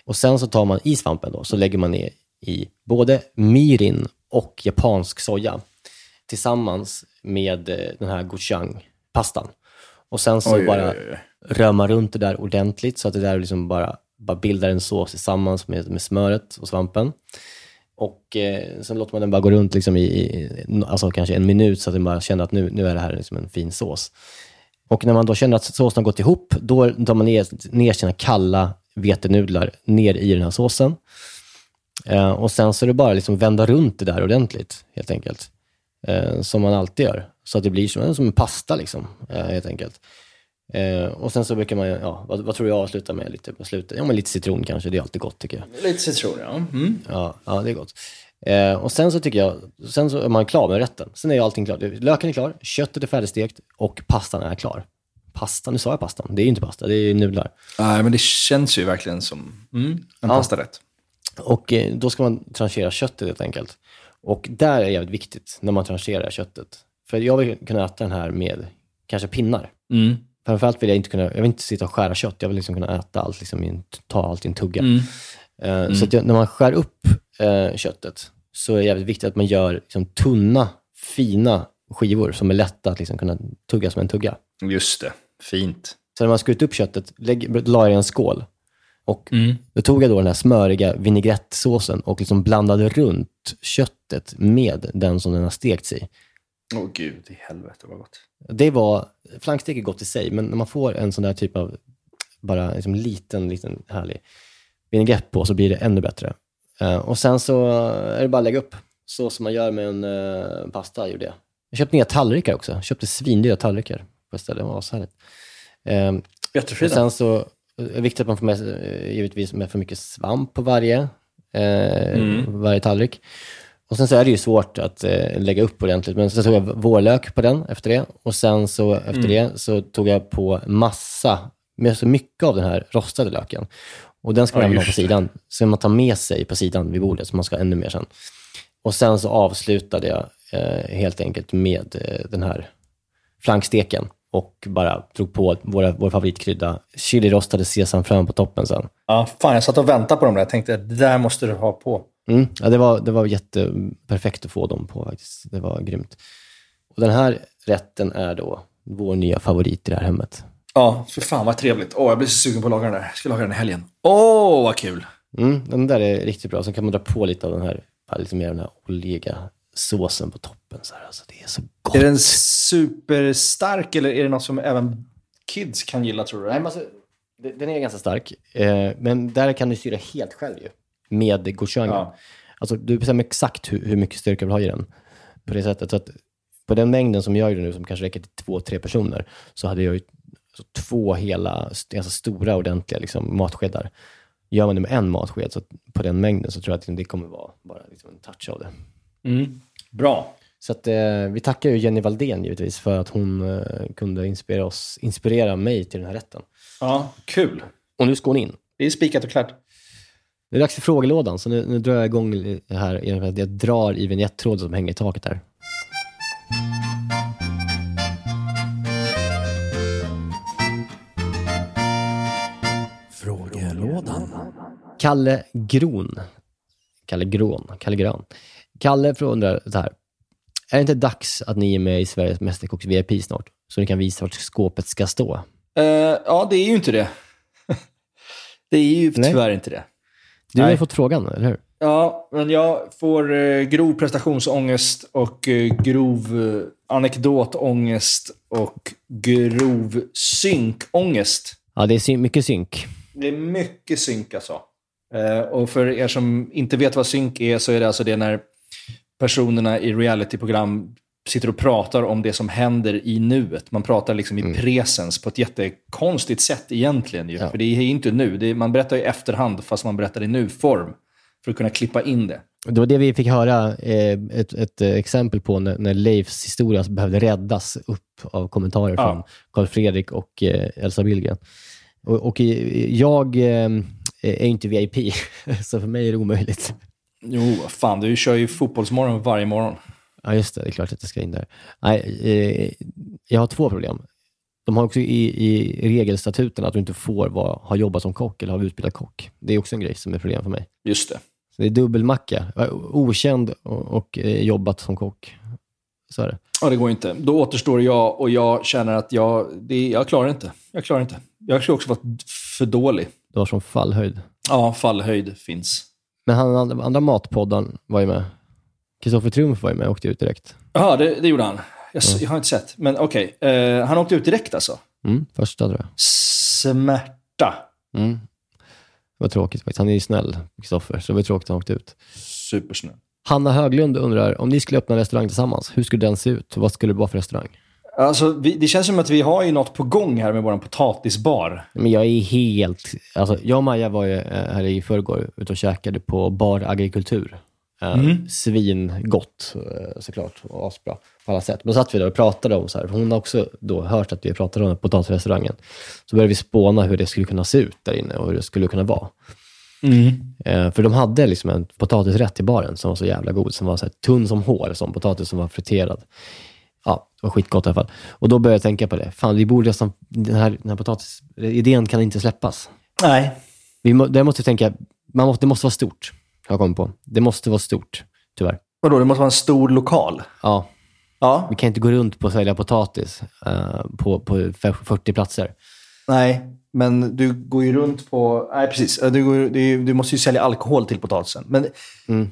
Och sen så tar man i svampen då, så lägger man ner i både mirin och japansk soja tillsammans med eh, den här gochujang-pastan. Och sen så Oj, bara oj, oj, oj. rör man runt det där ordentligt så att det där liksom bara, bara bildar en sås tillsammans med, med smöret och svampen. Och eh, sen låter man den bara gå runt liksom i, i alltså kanske en minut så att den bara känner att nu, nu är det här liksom en fin sås. Och när man då känner att såsen har gått ihop, då tar man ner, ner sina kalla vetenudlar ner i den här såsen. Eh, och sen så är det bara liksom vända runt det där ordentligt, helt enkelt. Eh, som man alltid gör. Så att det blir som, som en pasta, liksom, eh, helt enkelt. Eh, och sen så brukar man, ja, vad, vad tror jag avsluta med lite på slutet? Ja, men lite citron kanske, det är alltid gott tycker jag. Lite citron, ja. Mm. Ja, ja det är gott. Eh, och sen så tycker jag, sen så är man klar med rätten. Sen är ju allting klart. Löken är klar, köttet är färdigstekt och pastan är klar. Pasta, nu sa jag pastan. Det är ju inte pasta, det är ju nudlar. Nej, men det känns ju verkligen som mm, en Ja. pastarätt. Och eh, då ska man tranchera köttet helt enkelt. Och där är det jävligt viktigt när man trancherar köttet. För jag vill kunna äta den här med kanske pinnar. Mm. Framförallt vill jag inte kunna, jag vill inte sitta och skära kött. Jag vill liksom kunna äta allt, liksom ta allt i en tugga. Mm. Eh, Så att jag, när man skär upp eh, köttet så är det jävligt viktigt att man gör liksom, tunna, fina skivor som är lätta att liksom, kunna tugga som en tugga. Just det. Fint. Så när man skurit upp köttet, lägg, la jag i en skål. Och Mm. då tog jag då den här smöriga vinägrettsåsen och liksom blandade runt köttet med den som den har stekts i. Åh gud i helvete vad gott. Det var, flankstek är gott i sig, men när man får en sån där typ av, bara liksom liten, liten härlig vinägrett på så blir det ännu bättre. Eh, och sen så är det bara att lägga upp, så som man gör med en uh, pasta, gjorde jag. Jag köpte nya tallrikar också. Jag köpte svindyra tallrikar på ett ställe, det var ashärligt. Jättefina. sen så det är viktigt att man får med sig, eh, givetvis med för mycket svamp på varje, eh, Mm. varje tallrik. Och sen så är det ju svårt att eh, lägga upp ordentligt, men sen tog jag vårlök på den efter det. Och sen så efter Mm. det så tog jag på massa, med så mycket av den här rostade löken. Och den ska man även ha på det. sidan. Så man tar med sig på sidan vid bordet, så man ska ha ännu mer sen. Och sen så avslutade jag eh, helt enkelt med eh, den här flanksteken och bara drog på våra, vår favoritkrydda, chili-rostade sesamfrön på toppen sen. Ja, fan, jag satt och väntade på dem där. Jag tänkte det där måste du ha på. Mm, ja, det, var, det var jätteperfekt att få dem på faktiskt. Det var grymt. Och den här rätten är då vår nya favorit i det här hemmet. Ja, för fan vad trevligt. Åh, jag blir så sugen på att laga den där. Jag ska laga den i helgen. Åh, vad kul! Mm, den där är riktigt bra. Så kan man dra på lite av den här, lite mer av den här oljiga såsen på toppen. Så här. Alltså, det är så gott. Är den superstark eller är det något som även kids kan gilla tror du? Nej, men alltså, den är ganska stark. Eh, men där kan du styra helt själv ju. Med gochujang. Ja. Alltså, du bestämmer exakt hur, hur mycket styrka du vill ha i den. På det sättet. Så att på den mängden som jag gör nu, som kanske räcker till två, tre personer, så hade jag ju alltså, två hela, ganska stora, ordentliga liksom, matskedar. Gör man det med en matsked, så på den mängden, så tror jag att det kommer vara bara liksom, en touch av det. Mm. Bra. Så att, eh, vi tackar ju Jenny Valdén givetvis för att hon eh, kunde inspirera, oss, inspirera mig till den här rätten. Ja, kul. Och nu ska hon in. Det är spikat och klart. Det är dags för frågelådan, så nu, nu drar jag igång här jag drar i vignettråden som hänger i taket här. Frågelådan. Kalle Gron. Kalle Grån. Kalle Grön. Kalle undrar så här. Är det inte dags att ni är med i Sveriges Mästerkocks VIP snart? Så ni kan visa vart skåpet ska stå? Eh, ja, det är ju inte det. det är ju Nej. tyvärr inte det. Du har ju fått frågan, eller hur? Ja, men jag får eh, grov prestationsångest och eh, grov eh, anekdotångest och grov synkångest. Ja, det är syn- mycket synk. Det är mycket synk alltså. Eh, och för er som inte vet vad synk är så är det alltså det när personerna i realityprogram sitter och pratar om det som händer i nuet. Man pratar liksom i presens på ett jättekonstigt sätt egentligen. Ju. För det är inte nu. Är, man berättar i efterhand fast man berättar i nu-form. För att kunna klippa in det. Det var det vi fick höra eh, ett, ett eh, exempel på när, när Leifs historia behövde räddas upp av kommentarer Ja. från Carl Fredrik och eh, Elsa Billgren. Och, och jag eh, är inte VIP, så för mig är det omöjligt. Jo, fan, du kör ju fotbollsmorgon varje morgon. Ja, just det. Det är klart att jag ska in där. Nej, eh, jag har två problem. De har också i, i regelstatuten att du inte får vara, ha jobbat som kock eller ha utbildat kock. Det är också en grej som är problem för mig. Just det. Så det är dubbelmacka. Okänd och, och eh, jobbat som kock. Så är det. Ja, det går inte. Då återstår jag och jag känner att jag, det, jag klarar inte. Jag klarar inte. Jag skulle också vara för dålig. Du har som fallhöjd. Ja, fallhöjd finns. Men han andra, matpodden var ju med. Kristoffer Triumf var ju med och åkte ut direkt. Ja, det, det gjorde han. Jag, jag har inte sett. Men okej, eh, han åkte ut direkt alltså. Mm, första tror jag. Smärta. Mm. Det var tråkigt faktiskt. Han är ju snäll, Kristoffer, så det var tråkigt att han åkte ut. Supersnäll. Hanna Höglund undrar, om ni skulle öppna en restaurang tillsammans, hur skulle den se ut? Vad skulle det vara för restaurang? Alltså, vi, det känns som att vi har ju något på gång här med vår potatisbar. Men jag är helt... Alltså, jag och Maja var ju eh, här i förrgår ute och käkade på Bar Agrikultur. Eh, Mm. Svingott eh, såklart och asbra på alla sätt. Men så satt vi där och pratade om så här, hon har också då hört att vi pratade om potatisrestaurangen. Så började vi spåna hur det skulle kunna se ut där inne och hur det skulle kunna vara. Eh, för de hade liksom en potatisrätt i baren som var så jävla god, som var så tunn som hår, som potatis som var friterad. Det var skitgott i alla fall. Och då började jag tänka på det. Fan, vi borde nästan, den här, den här potatisidén kan inte släppas. Nej. Vi må, där måste vi tänka, man måste, det måste vara stort. Har jag kommit på. Det måste vara stort, tyvärr. Vadå, det måste vara en stor lokal? Ja. Ja. Vi kan inte gå runt på att sälja potatis eh, på, på 40 platser. Nej, men du går ju runt på... Nej, precis. Du, går, du, du måste ju sälja alkohol till potatisen. Men, eh,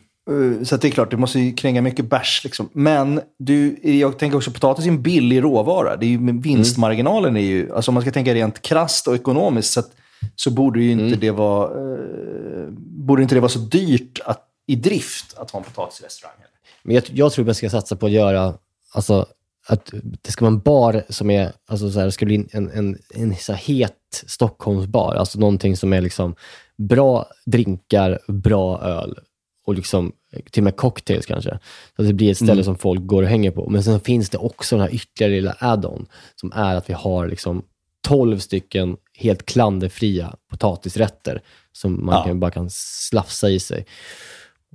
Så att det är klart, du måste ju kränga mycket bärs. Liksom. Men du, jag tänker också, potatis är en billig råvara. Det är ju, men vinstmarginalen är ju... Alltså om man ska tänka rent krasst och ekonomiskt så, att, så borde ju inte det vara... Eh, borde inte det vara så dyrt att, i drift att ha en potatisrestaurang? Men jag, jag tror att man ska satsa på att göra, alltså, att det ska vara en bar som är, alltså så här, det ska bli en, en, en så här het Stockholmsbar. Alltså någonting som är liksom bra drinkar, bra öl och liksom till och med cocktails kanske. Så att det blir ett ställe Mm. som folk går och hänger på. Men sen finns det också den här ytterligare lilla add-on som är att vi har liksom 12 stycken helt klanderfria potatisrätter som man Ja. kan, bara kan slafsa i sig.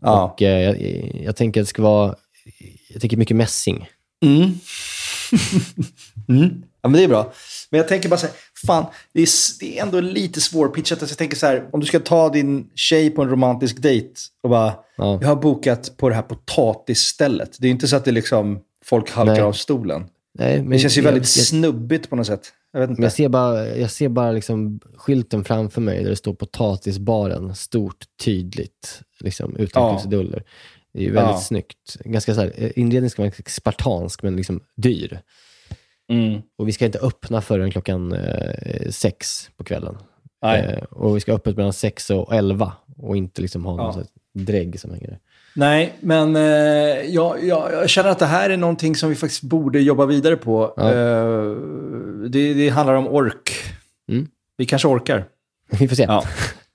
Ja. Och eh, jag, jag tänker att det ska vara, jag tänker mycket mässing. Mm. mm. Ja, men det är bra. Men jag tänker bara så här, fan, det är, det är ändå lite svårpitchat. Alltså jag tänker så här, om du ska ta din tjej på en romantisk dejt och bara, Ja. jag har bokat på det här potatisstället. Det är ju inte så att det liksom, folk halkar Nej. av stolen. Nej, men det känns ju väldigt jag- snubbigt på något sätt. Jag vet inte. Jag ser bara, jag ser bara liksom skylten framför mig där det står potatisbaren, stort, tydligt, liksom, utan Ja. Det är ju väldigt Ja. snyggt. Ganska så här, eh, inredningen ska vara spartansk, men liksom dyr. Mm. Och vi ska inte öppna förrän klockan eh, sex på kvällen. Nej. Eh, och vi ska ha öppet mellan sex och elva och inte liksom ha någon Ja. här drägg som hänger där. Nej, men eh, jag, jag, jag känner att det här är någonting som vi faktiskt borde jobba vidare på. Ja. Eh, det, det handlar om ork. Mm. Vi kanske orkar. Vi får se. Ja.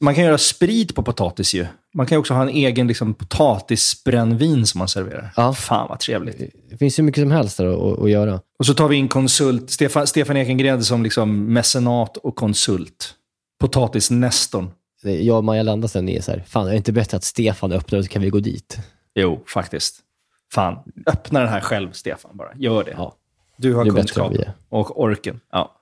Man kan göra sprit på potatis ju. Man kan ju också ha en egen liksom, potatisbrännvin som man serverar. Ja. Fan vad trevligt. Det finns ju mycket som helst där att, att, göra. Och så tar vi in konsult, Stefan, Stefan Ekengren som liksom mecenat och konsult. Potatisnestorn. Jag och Maja Landa sen är så här, fan är det inte bättre att Stefan öppnar så kan vi gå dit? Jo, faktiskt. Fan, öppna den här själv Stefan bara. Gör det. Ja. Du har Det är bättre än kunskap vi är. och orken. Ja.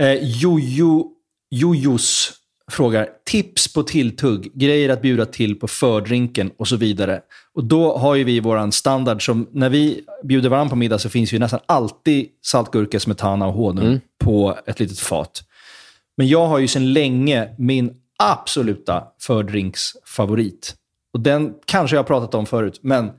Eh, Jojo, Jojos frågar, tips på tilltugg, grejer att bjuda till på fördrinken och så vidare. Och då har ju vi våran standard som, när vi bjuder varandra på middag så finns ju nästan alltid saltgurka, smetana och honung Mm. på ett litet fat. Men jag har ju sedan länge min absoluta fördrinksfavorit. Och den kanske jag har pratat om förut, men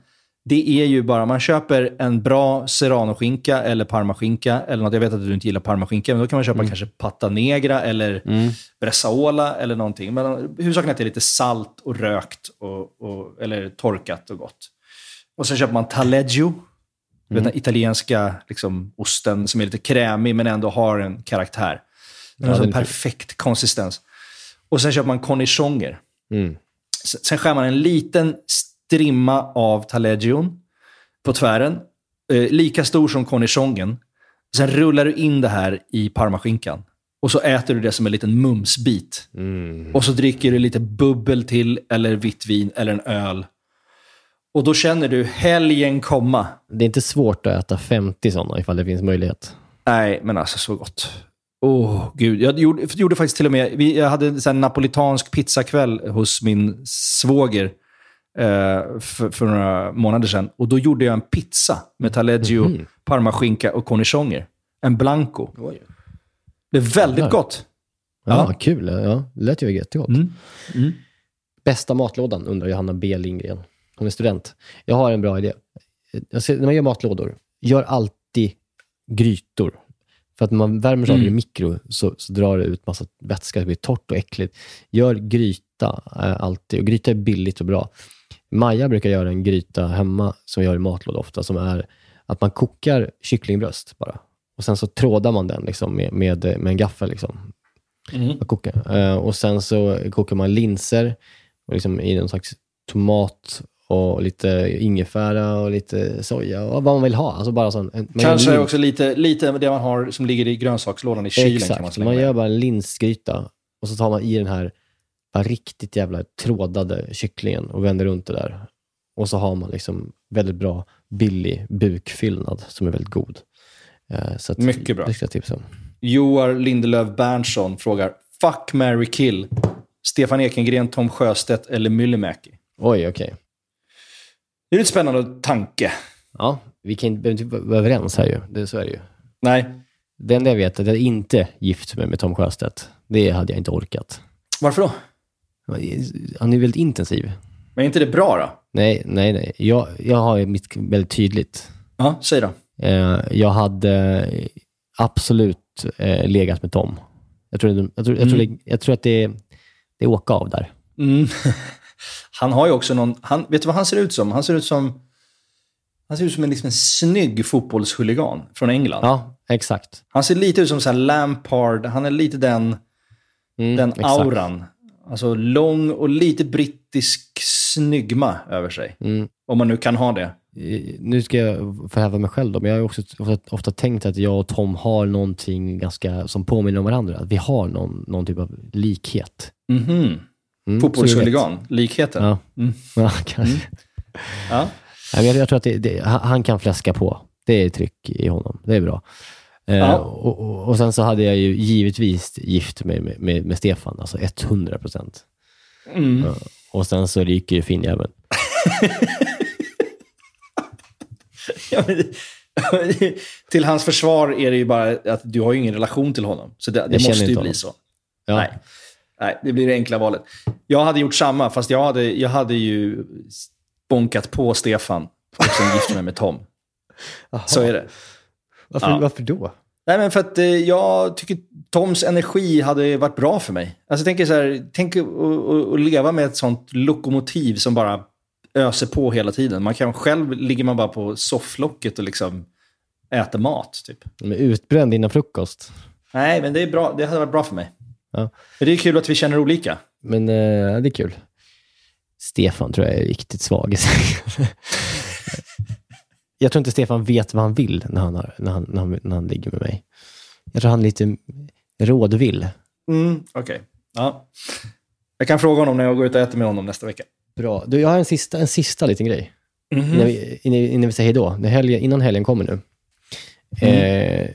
det är ju bara, man köper en bra serranoskinka eller parmaskinka, eller något, jag vet att du inte gillar parmaskinka, men då kan man köpa kanske pata negra eller bresaola eller någonting. Men huvudsaken är att det är lite salt och rökt, och, och, eller torkat och gott. Och sen köper man taleggio, vet den italienska liksom, osten som är lite krämig men ändå har en karaktär. Den Ja, har den en perfekt konsistens. Och sen köper man cornichoner. Mm. Sen skär man en liten strimma av taleggio'n på tvären. Eh, lika stor som cornichongen. Sen rullar du in det här i parmaskinkan. Och så äter du det som en liten mumsbit. Mm. Och så dricker du lite bubbel till, eller vitt vin, eller en öl. Och då känner du helgen komma. Det är inte svårt att äta 50 sådana ifall det finns möjlighet. Nej, men alltså så gott. Åh, gud. Jag gjorde, gjorde faktiskt till och med... Vi, jag hade en napolitansk pizzakväll hos min svåger för, för några månader sedan. Och då gjorde jag en pizza med taleggio, Mhm. parmaskinka och cornichoner. En blanco. Det är väldigt Jävlar. gott. Ja, Ja. kul. Ja, det lät ju jättegott. Mm. Mm. Bästa matlådan undrar Johanna B. Lindgren. Hon är student. Jag har en bra idé. Ser, när man gör matlådor, gör alltid grytor. För att när man värmer saker Mm. i mikro så, så drar det ut massa vätska, det blir torrt och äckligt. Gör gryta eh, alltid. Och gryta är billigt och bra. Maja brukar göra en gryta hemma, som jag gör i matlåda ofta, som är att man kokar kycklingbröst bara. Och sen så trådar man den liksom med, med, med en gaffel. Liksom. Mm. Eh, och sen så kokar man linser och liksom i någon slags tomat och lite ingefära och lite soja och vad man vill ha. Alltså bara sån, en, Kanske lin- också lite, lite det man har som ligger i grönsakslådan i kylen. Exakt, man man, gör bara en linsgryta och så tar man i den här riktigt jävla trådade kycklingen och vänder runt det där. Och så har man liksom väldigt bra, billig bukfyllnad som är väldigt god. Eh, så att, Mycket bra. Det ska jag tipsa om. Joar Lindelöf Berntsson frågar, fuck, marry, kill. Stefan Ekengren, Tom Sjöstedt eller Myllymäki? Oj, okej. Det är lite spännande tanke. Ja, vi kan inte, inte vara överens här ju. Det, så är det ju. Nej. Det enda jag vet är att jag inte gift mig med Tom Sjöstedt. Det hade jag inte orkat. Varför då? Han är väldigt intensiv. Men är inte det bra då? Nej, nej, nej. Jag, jag har mitt väldigt tydligt. Ja, säg då. Eh, jag hade absolut eh, legat med Tom. Jag tror, jag tror, jag tror, Mm. jag tror att det det är åka av där. Mm. Han har ju också någon... Han, vet du vad han ser ut som? Han ser ut som Han ser ut som en, liksom en snygg fotbollshuligan från England. Ja, exakt. Han ser lite ut som så Lampard. Han är lite den, den Mm, exakt. Alltså lång och lite brittisk snygma över sig. Mm. Om man nu kan ha det. Nu ska jag förhäva mig själv då, men jag har också ofta, ofta tänkt att jag och Tom har någonting ganska som påminner om varandra. Att vi har någon, någon typ av likhet. Mhm. Mm, Fotbollshuligan, likheten. Ja, Mm. ja kanske. Ja. Nej, men jag, jag tror att det, det, han han kan fläska på. Det är tryck i honom. Det är bra. Eh, och, och, och sen så hade jag ju givetvis gift mig med, med, med Stefan, alltså 100 procent. Mm. Ja. Och sen så ryker ju finnjäveln. Ja, till hans försvar är det ju bara att du har ju ingen relation till honom. Så det, det måste ju inte bli honom. så. Ja. Nej. Nej, det blir det enkla valet. Jag hade gjort samma, fast jag hade, jag hade ju bonkat på Stefan och sen gift mig med Tom. Så är det. Varför, Ja. varför då? Nej, men för att eh, jag tycker Toms energi hade varit bra för mig. Alltså, tänker så här, tänk att- leva med ett sånt lokomotiv som bara öser på hela tiden. Man kan själv ligger man bara på sofflocket och liksom äter mat. Typ. De är utbränd innan frukost. Nej, men det är bra. Det hade varit bra för mig. Ja. Men det är kul att vi känner olika. Men eh, det är kul. Stefan tror jag är riktigt svag. jag tror inte Stefan vet vad han vill när han, har, när han, när han, när han ligger med mig. Jag tror han är lite rådvill. Mm, Okej. Ja. Jag kan fråga honom när jag går ut och äter med honom nästa vecka. Bra. Du, jag har en sista, en sista liten grej. Mhm. Innan, vi, innan, vi säger hej då. Helgen, innan helgen kommer nu. Eh,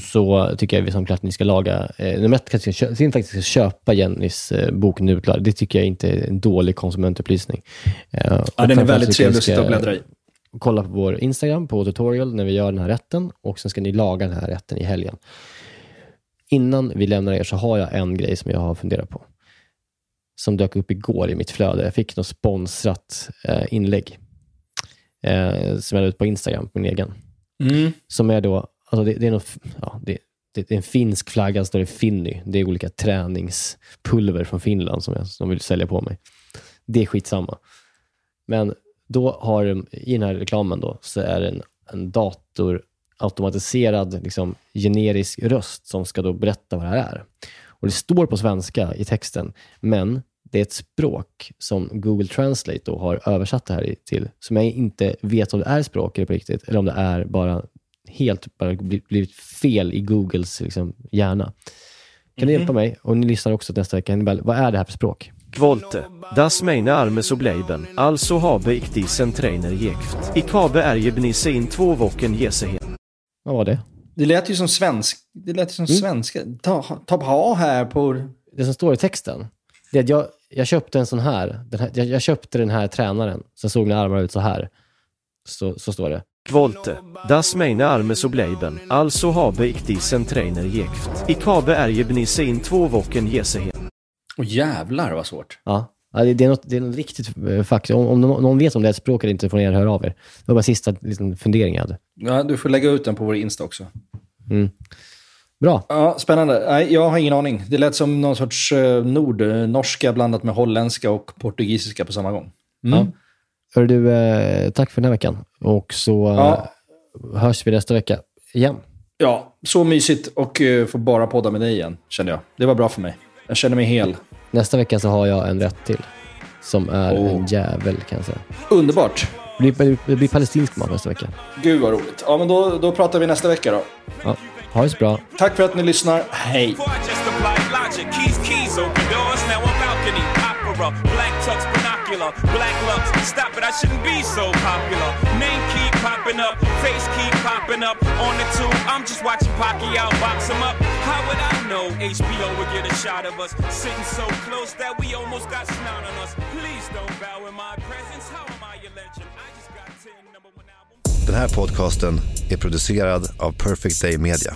så tycker jag vi som klart ni ska laga, eh, nummer ett kanske ska, faktiskt ska köpa Jennys eh, bok Nudlar. Det tycker jag inte är en dålig konsumentupplysning. Eh, Ja, den är väldigt trevlig att sitta och bläddra i. Kolla på vår Instagram, på tutorial, när vi gör den här rätten och sen ska ni laga den här rätten i helgen. Innan vi lämnar er så har jag en grej som jag har funderat på. Som dök upp igår i mitt flöde. Jag fick något sponsrat eh, inlägg eh, som jag la ut på Instagram, på min egen. Mm. Som är då, alltså det, det är något, ja, det, det är en finsk flagga, står det Finny. Det är olika träningspulver från Finland som jag som vill sälja på mig. Det är skitsamma. Men då har de, i den här reklamen då, så är det en, en datorautomatiserad liksom, generisk röst som ska då berätta vad det här är. Och Det står på svenska i texten, men det är ett språk som Google Translate då har översatt det här till, som jag inte vet om det är språk på riktigt, eller om det är bara helt bara bli- blivit fel i Googles liksom, hjärna. Kan du Mhm. hjälpa mig? Och ni lyssnar också nästa vecka. Ni Vad är det här för språk? Kvolte, das meine Arme so bleiben, also habe ich diesen Trainer gejagt. Ich habe ergebnisse in två Wochen gesehen. Vad var det? Det lät ju som svensk. Det lät ju som Mm. svenska. Ta, ta ha här på... Det som står i texten, det är att jag, jag köpte en sån här. Den här jag, jag köpte den här tränaren, sen såg mina armar ut så här. Så, så står det. Kvolte, das meine Arme so bleiben, also habe ich diesen Trainer gejagt. Ich habe ergebnisse in två Wochen gesehen. Åh jävlar vad svårt. Ja, ja det, det, är något, det är något riktigt eh, faktiskt. Om, om någon vet om det är ett språk eller inte får ni höra av er. Det var bara sista liten fundering jag hade. Ja, du får lägga ut den på vår Insta också. Mm. Bra. Ja, spännande. Nej, jag har ingen aning. Det lät som någon sorts eh, nordnorska blandat med holländska och portugisiska på samma gång. Mm. Ja. Hör du, eh, tack för den här veckan. Och så eh, Ja. hörs vi nästa vecka igen. Ja, så mysigt och uh, få bara podda med dig igen, kände jag. Det var bra för mig. Jag känner mig hel. Nästa vecka så har jag en rätt till. Som är Åh. en jävel kan jag säga. Underbart. Det blir, det blir palestinsk mat nästa vecka. Gud vad roligt. Ja, men då, då pratar vi nästa vecka då. Ja, ha det så bra. Tack för att ni lyssnar. Hej! Black tux, binocular, black lux, stop it, I shouldn't be so popular. Popping up, face keep popping up, on the tube, I'm just watching Pacquiao box him up. How would I know HBO would get a shot of us, sitting so close that we almost got snot on us. Please don't bow in my presence, how am I your legend? I just got 10 number one albums. Den här podcasten är producerad av Perfect Day Media.